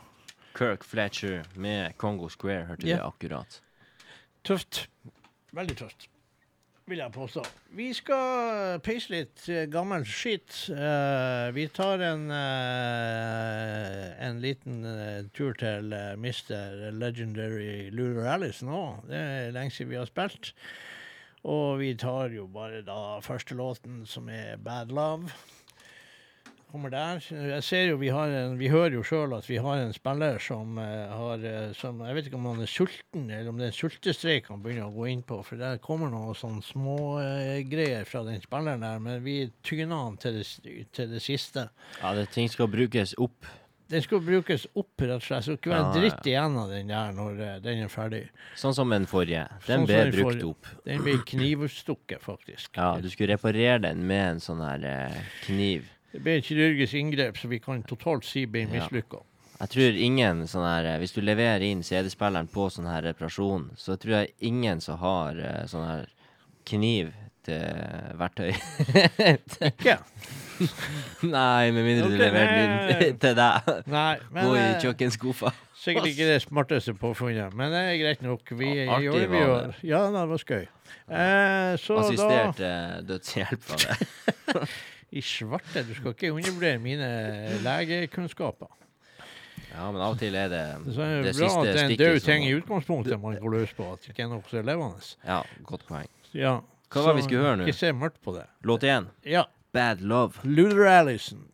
Kirk Fletcher med Congo Square, hørte vi yeah. akkurat. Tøft. Veldig tøft. Vil jeg påstå. Vi skal peise litt eh, gammel skitt. Uh, vi tar en, uh, en liten uh, tur til Mr. Legendary Luder Alice nå. Det er lenge siden vi har spilt. Og vi tar jo bare da første låten, som er Bad Love. Kommer der. Jeg ser jo, vi, har en, vi hører jo sjøl at vi har en spiller som eh, har eh, som, Jeg vet ikke om han er sulten, eller om det er en sultestreik han begynner å gå inn på. For der kommer noen sånne smågreier greier fra den spilleren der, men vi tyner han til det, til det siste. Ja, det ting skal brukes opp. Den skulle brukes opp, rett og slett. Det skal ikke være Ja, ja. dritt igjen av den der når eh, den er ferdig. Sånn som den forrige. Sånn Den sånn ble den brukt forrige. opp. Den ble knivstukket, faktisk. Ja, du skulle reparere den med en sånn her eh, kniv. Det ble et kirurgisk inngrep, så vi kan totalt si ble Ja. mislykka. Jeg tror ingen sånn her eh, Hvis du leverer inn CD-spilleren på sånn her reparasjon, så tror jeg ingen som har eh, sånn her kniv verktøy. Ikke? [LAUGHS] Nei, med mindre okay, du leverer den til deg. Nei, men Gå i eh, kjøkkenskuffa. Sikkert ikke det smarteste påfunnet, men det er greit nok. Vi Ja, gjorde vi var. Ja, det var skøy. Eh, så Assistert da... dødshjelp av det. [LAUGHS] I svarte, du skal ikke undervurdere mine legekunnskaper. Ja, men av og til er det det, er det, det bra at det er en død ting i utgangspunktet man går løs på, at det ikke er noe som er levende. Ja, godt poeng. Ja. Hva var det vi skulle høre nå? Ikke se mørkt på det. Låt én. Ja. Bad Love. Luther Allison.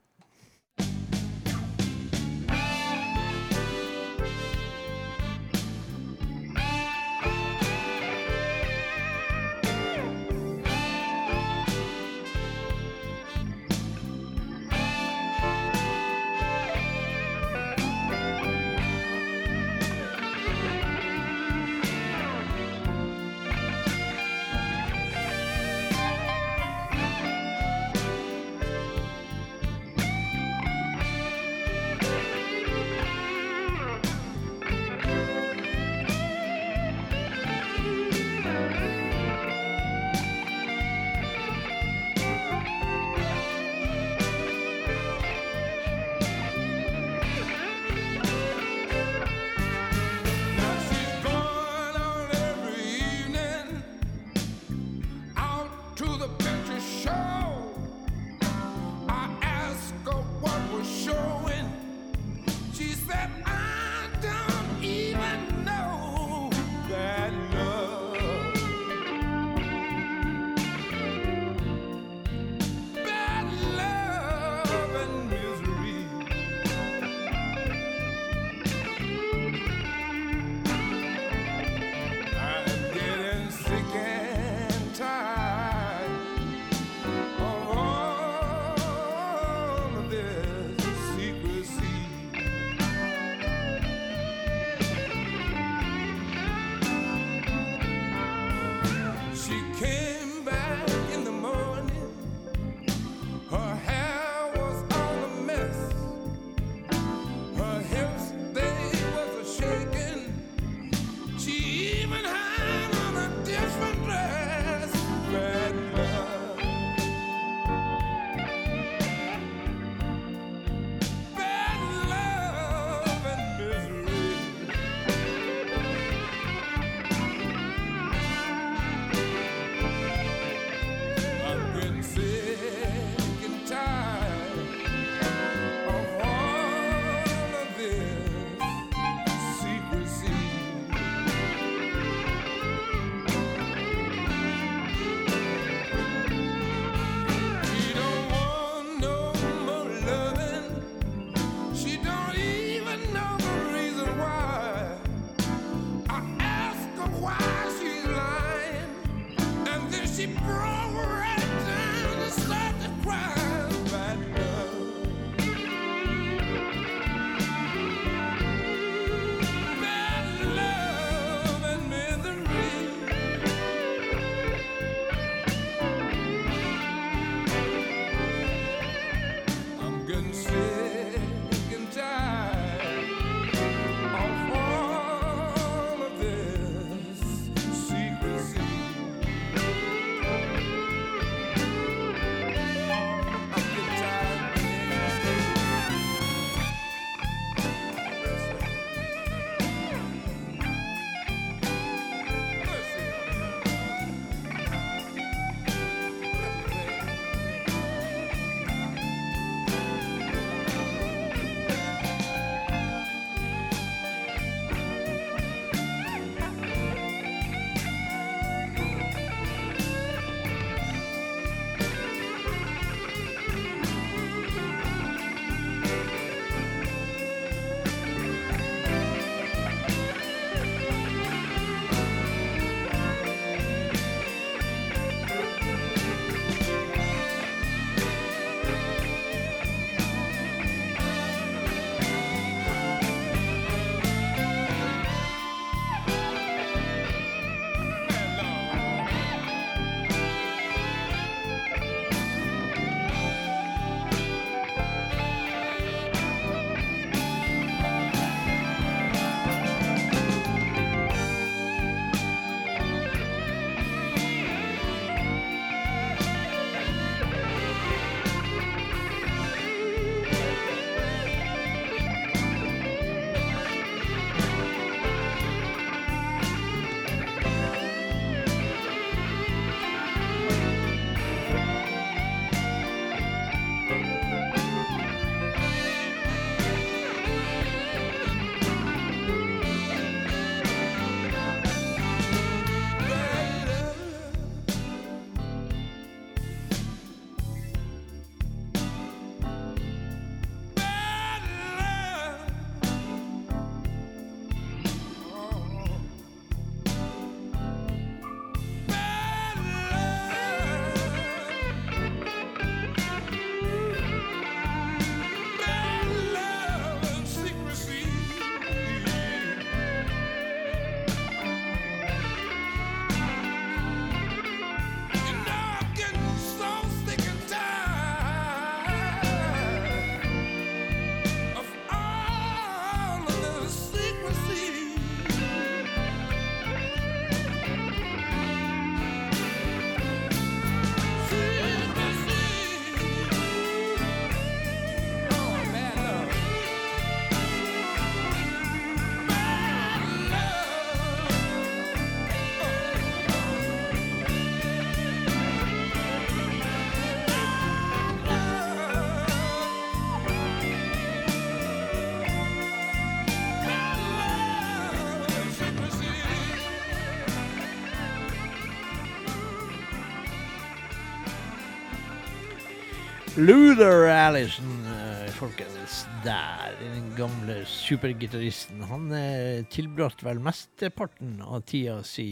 Luther Allison, eh, folkens. Der, den gamle supergitaristen. Han eh, tilbrakte vel mesteparten av tida si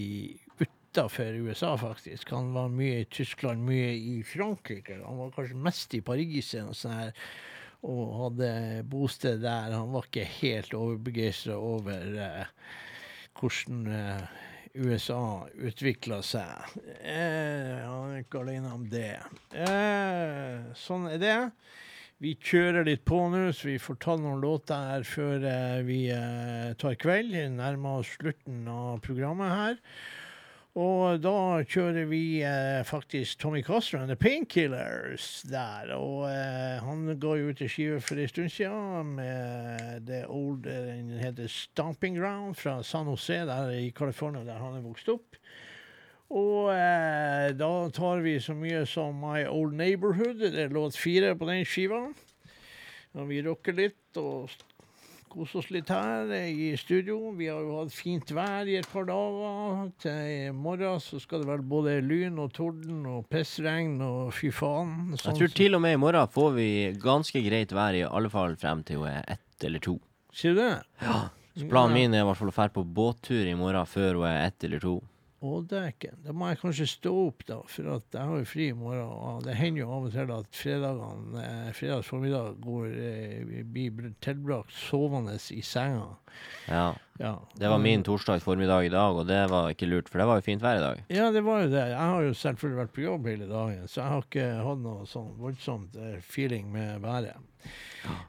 utafor USA, faktisk. Han var mye i Tyskland, mye i Frankrike. Han var kanskje mest i Paris og sånn her, og hadde bosted der. Han var ikke helt overbegeistra over eh, hvordan eh, USA utvikla seg. Eh, han er ikke alene om det. Eh, sånn er det. Vi kjører litt på nå, så vi får ta noen låter her før eh, vi eh, tar kveld. Nærmer oss slutten av programmet her. Og da kjører vi eh, faktisk Tommy Castro and The Painkillers der. Og eh, han ga jo ut en skive for en stund siden med det old, eh, den heter Stomping Ground fra San Jose der i California, der han er vokst opp. Og eh, da tar vi så mye som My Old Neighborhood. Det er låt fire på den skiva. Og vi rocker litt og koser oss litt her i studio. Vi har jo hatt fint vær i et par dager. Til i morgen så skal det være både lyn og torden og pissregn og fy faen. Jeg tror til og med i morgen får vi ganske greit vær, i alle fall frem til hun er ett eller to. Sier du det? Så planen min er i hvert fall å dra på båttur i morgen før hun er ett eller to. Å, dæken. Da må jeg kanskje stå opp, da, for jeg har jo fri i morgen. Og det hender jo av og til at fredagene, eh, fredags formiddag går, eh, blir tilbrakt sovende i senga. Ja. Ja. Det var min torsdag formiddag i dag, og det var ikke lurt, for det var jo fint vær i dag. Ja, det var jo det. Jeg har jo selvfølgelig vært på jobb hele dagen, så jeg har ikke hatt noe sånn voldsomt eh, feeling med været.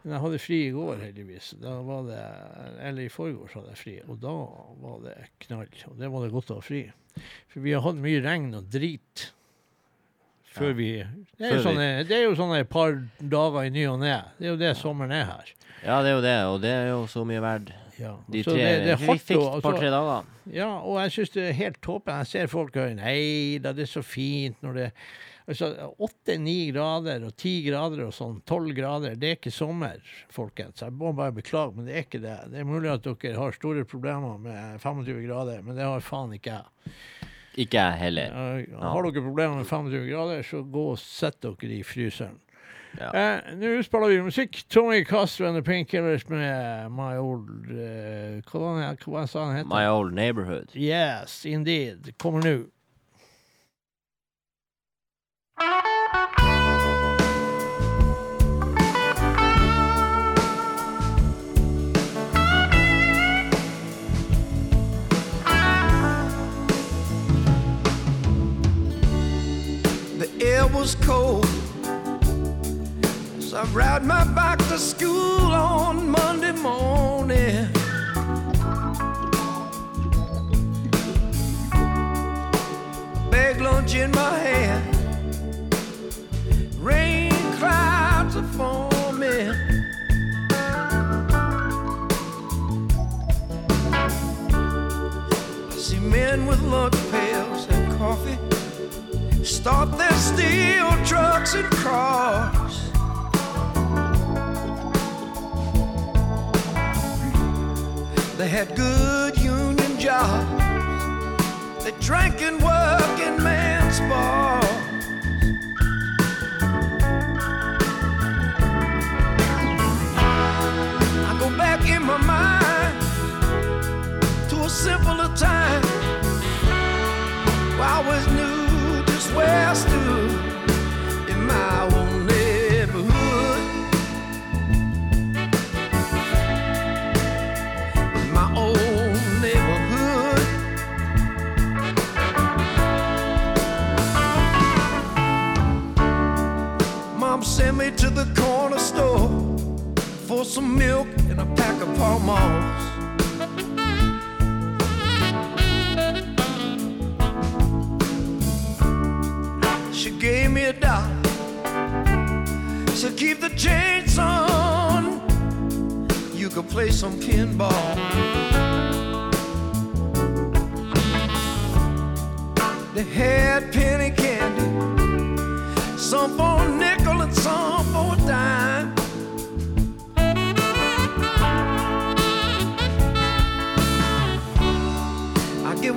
Men jeg hadde fri i går, heldigvis. Da var det, eller i forgårs hadde jeg fri, og da var det knall. Og det var det godt å ha fri. For vi har hatt mye regn og drit før vi det er, sånne, det er jo sånne par dager i ny og ne. Det er jo det sommeren er her. Ja, det er jo det, og det er jo så mye verdt. Ja. De tre det, det Vi fikk et par-tre altså- dager. Ja, og jeg syns det er helt toppen. Jeg ser folk hører Nei da, det er så fint når det Altså åtte-ni grader og ti grader og sånn, tolv grader, det er ikke sommer, folkens. Jeg må bare beklage, men det er ikke det. Det er mulig at dere har store problemer med 25 grader, men det har faen ikke jeg. Ikke jeg heller. Ja, Har dere problemer med 25 grader, så gå og sett dere i fryseren. Ja. Eh, Nå spiller vi musikk. Tommy Castro and the Painkillers med My Old eh, Hva var hva sa han het? My old neighborhood. Yes, indeed. Kommer nå. The air was cold. I ride my bike to school on Monday morning. Bag lunch in my hand. Rain clouds are forming. I see men with lunch pails and coffee stop their steel trucks and cars. They had good union jobs. They drank and some milk and a pack of Pall. She gave me a dollar. Said, keep the change, son. You could play some pinball. They had penny candy. Some for a nickel and some for a dime.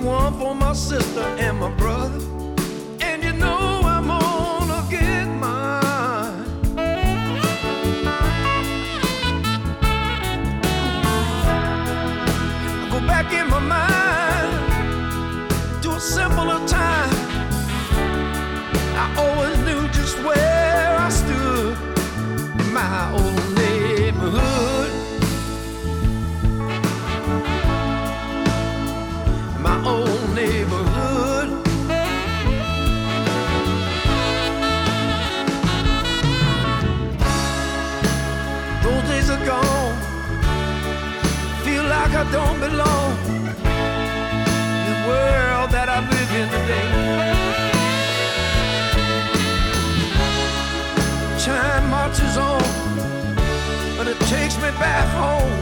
One for my sister and my brother. Don't belong. The world that I live in today. Time marches on, but it takes me back home.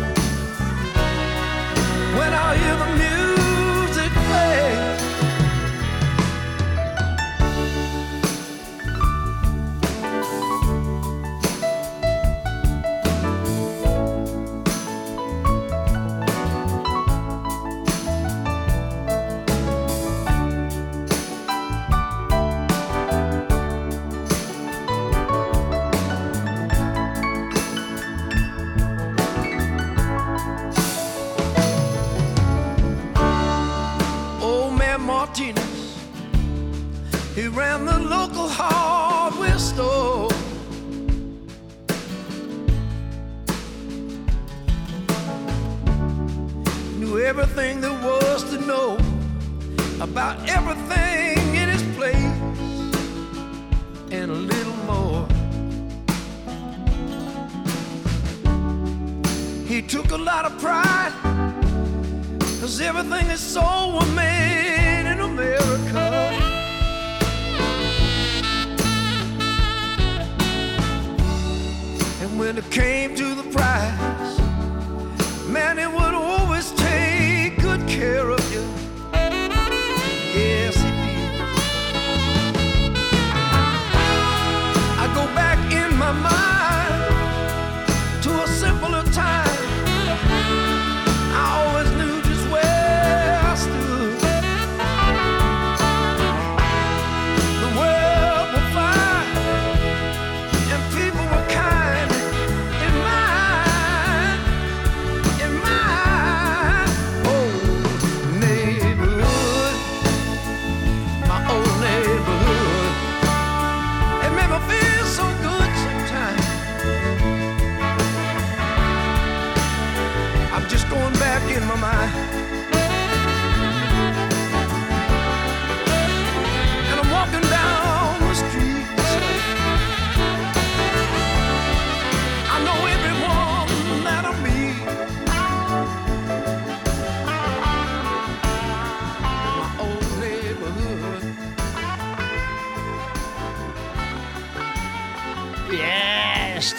When I hear the music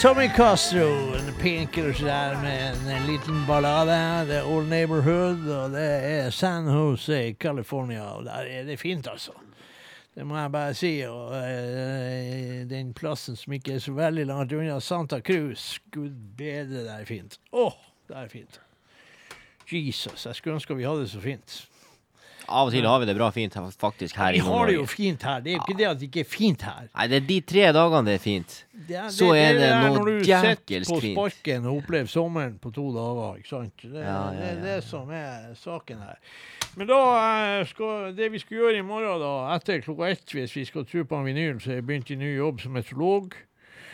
Tommy Castro and the Painkillers der med en, en liten ballade. The Old Neighborhood, og det er San Jose, California. Og der er det fint, altså. Det må jeg bare si. Og uh, den plassen som ikke er så veldig langt unna, Santa Cruz. Gud bedre, det er fint. Åh, det er fint. Jesus, jeg skulle ønske vi hadde det så fint. Av og til har vi det bra fint faktisk her Vi har det jo fint her. Det er jo ikke det at det ikke er fint her. Nei, det er de tre dagene det er fint. Det er, Så er det er noe når du sitter på sparken og opplever sommeren på to dager. ikke sant? Det, Ja, ja, det er det som er saken her. Men da eh, skal, det vi skal gjøre i morgen, da, etter klokka ett, hvis vi skal tro på en vinyl, så har jeg begynt i ny jobb som meteorolog.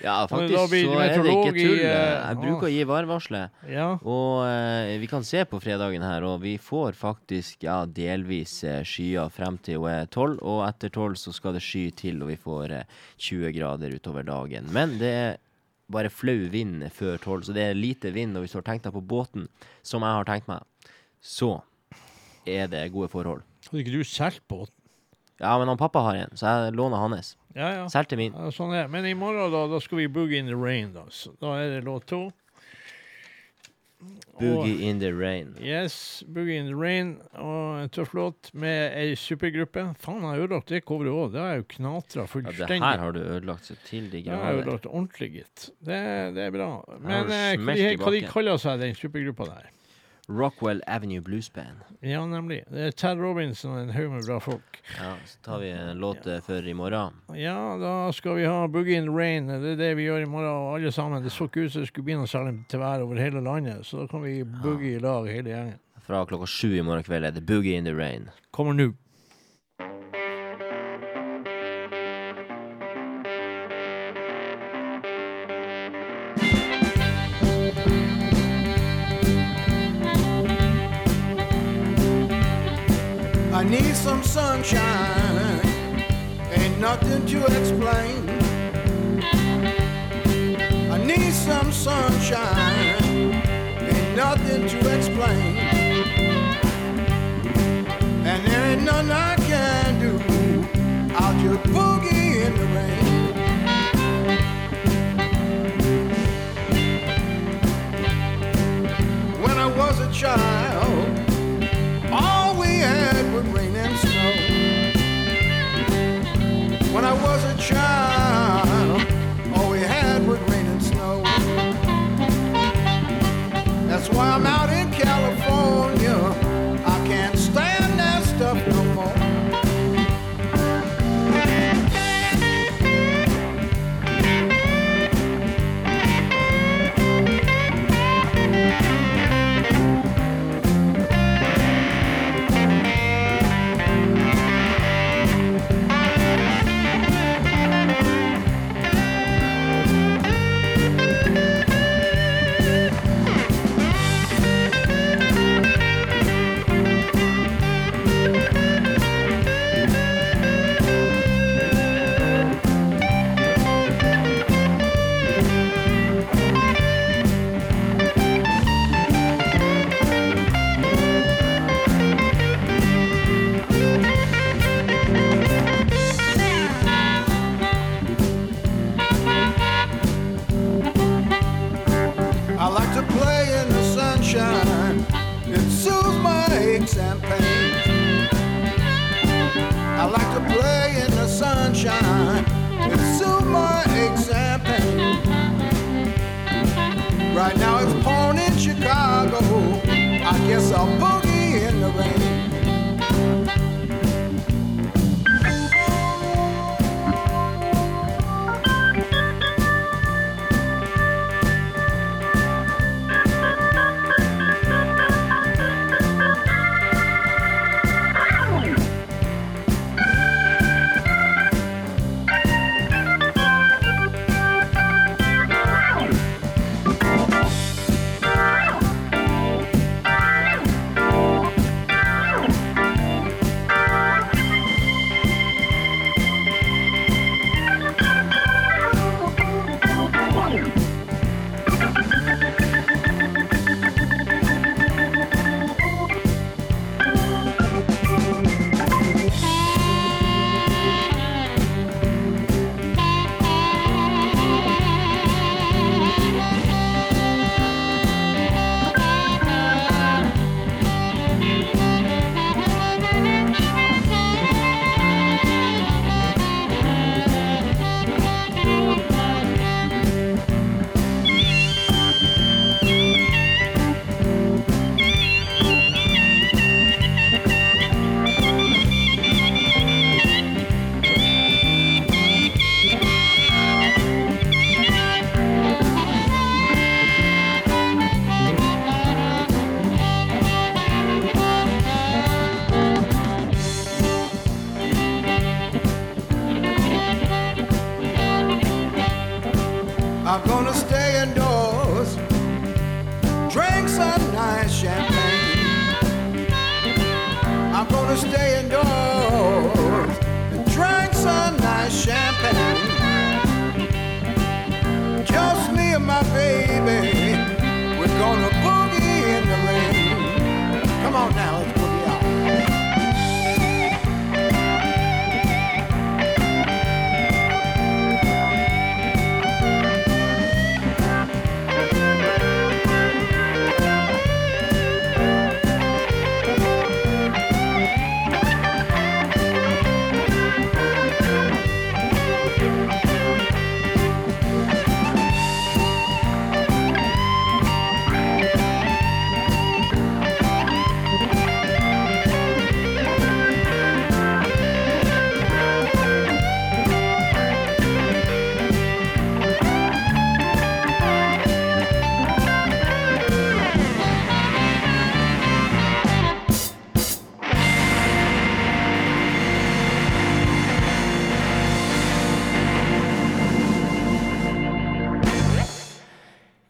Ja, faktisk så er det ikke tull. eh, Jeg bruker å gi værvarselet. Ja. Og eh, vi kan se på fredagen her, og vi får faktisk ja, delvis eh, skyer frem til hun er 12. Og etter 12 så skal det sky til, og vi får eh, 20 grader utover dagen. Men det er bare flau vind før 12, så det er lite vind. Og hvis du har tenkt deg på båten, som jeg har tenkt meg, så er det gode forhold. Hadde ikke du solgt båten? Ja, men han pappa har en, så jeg låner hans. Ja, ja. Solgte min. Ja, sånn er. Men i morgen da, da skal vi boogie in the rain. Da, så da er det låt to. Boogie in the rain. Yes, Boogie in the Rain. Og en tøff låt med ei supergruppe. Faen, jeg har ødelagt det coveret òg. Det har jeg jo knatra Ja, det her har du ødelagt så til de Det jeg har ødelagt ordentlig, gitt. Det, det er bra. Men eh, hva, de, hva de kaller seg, den supergruppa der? Rockwell Avenue Blues Band. Ja, nemlig. Det er Ted Robinson og en haug med bra folk. Ja, så tar vi en låt ja. for i morgen. Ja, da skal vi ha Boogie in the Rain. Det er det vi gjør i morgen, og alle sammen. Det så ikke ut som det skulle bli noe særlig til vær over hele landet, så da kan vi boogie i lag, hele gjengen. Fra klokka sju i morgen kveld er det Boogie in the Rain. Kommer nå. I need some sunshine. Ain't nothing to explain. I need some sunshine. Ain't nothing to explain. And there ain't nothing I can do. I'll just boogie in the rain. When I was a child, had was rain and snow. When I was a child, all we had was rain and snow. That's why I'm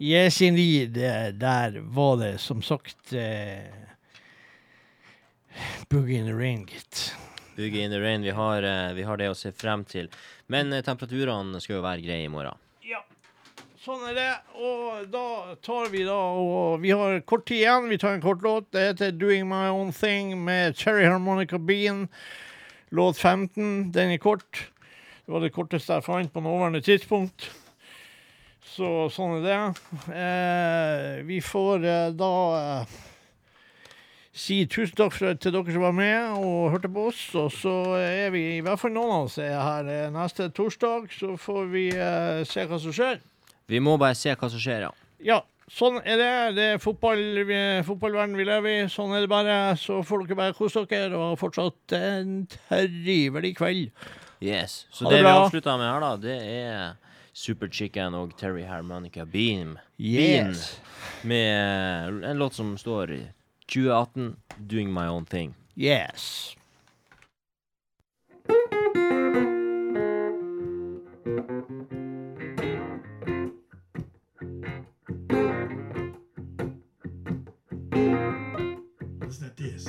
Yes, indeed. Eh, Der var det som sagt eh, Boogie in the rain, gitt. Boogie in the rain. Vi har, eh, vi har det å se frem til. Men eh, temperaturene skal jo være greie i morgen. Ja, sånn er det. Og da tar vi da og Vi har kort tid igjen. Vi tar en kort låt. Det heter 'Doing My Own Thing' med Cherry Harmonica Bean. Låt 15. Den er kort. Det var det korteste jeg fant på nåværende tidspunkt. Så sånn er det. Eh, vi får eh, da eh, si tusen takk for, til dere som var med og hørte på oss. Og så er vi, i hvert fall noen av oss, er her eh, neste torsdag. Så får vi eh, se hva som skjer. Vi må bare se hva som skjer, ja. Ja, sånn er det. Det er fotball, fotballverden vi lever i. Sånn er det bare. Så får dere bare kose dere, og fortsatt en trivelig kveld. Yes. Så det det, vi avslutter med her, da, det er Super Chicken og Terry Harmonica Beam. Yes. Med en låt som står i 2018, 'Doing My Own Thing'. Yes. Listen to this.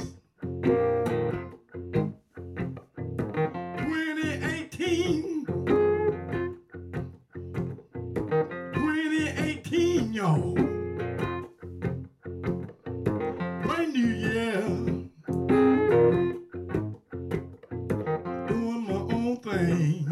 Own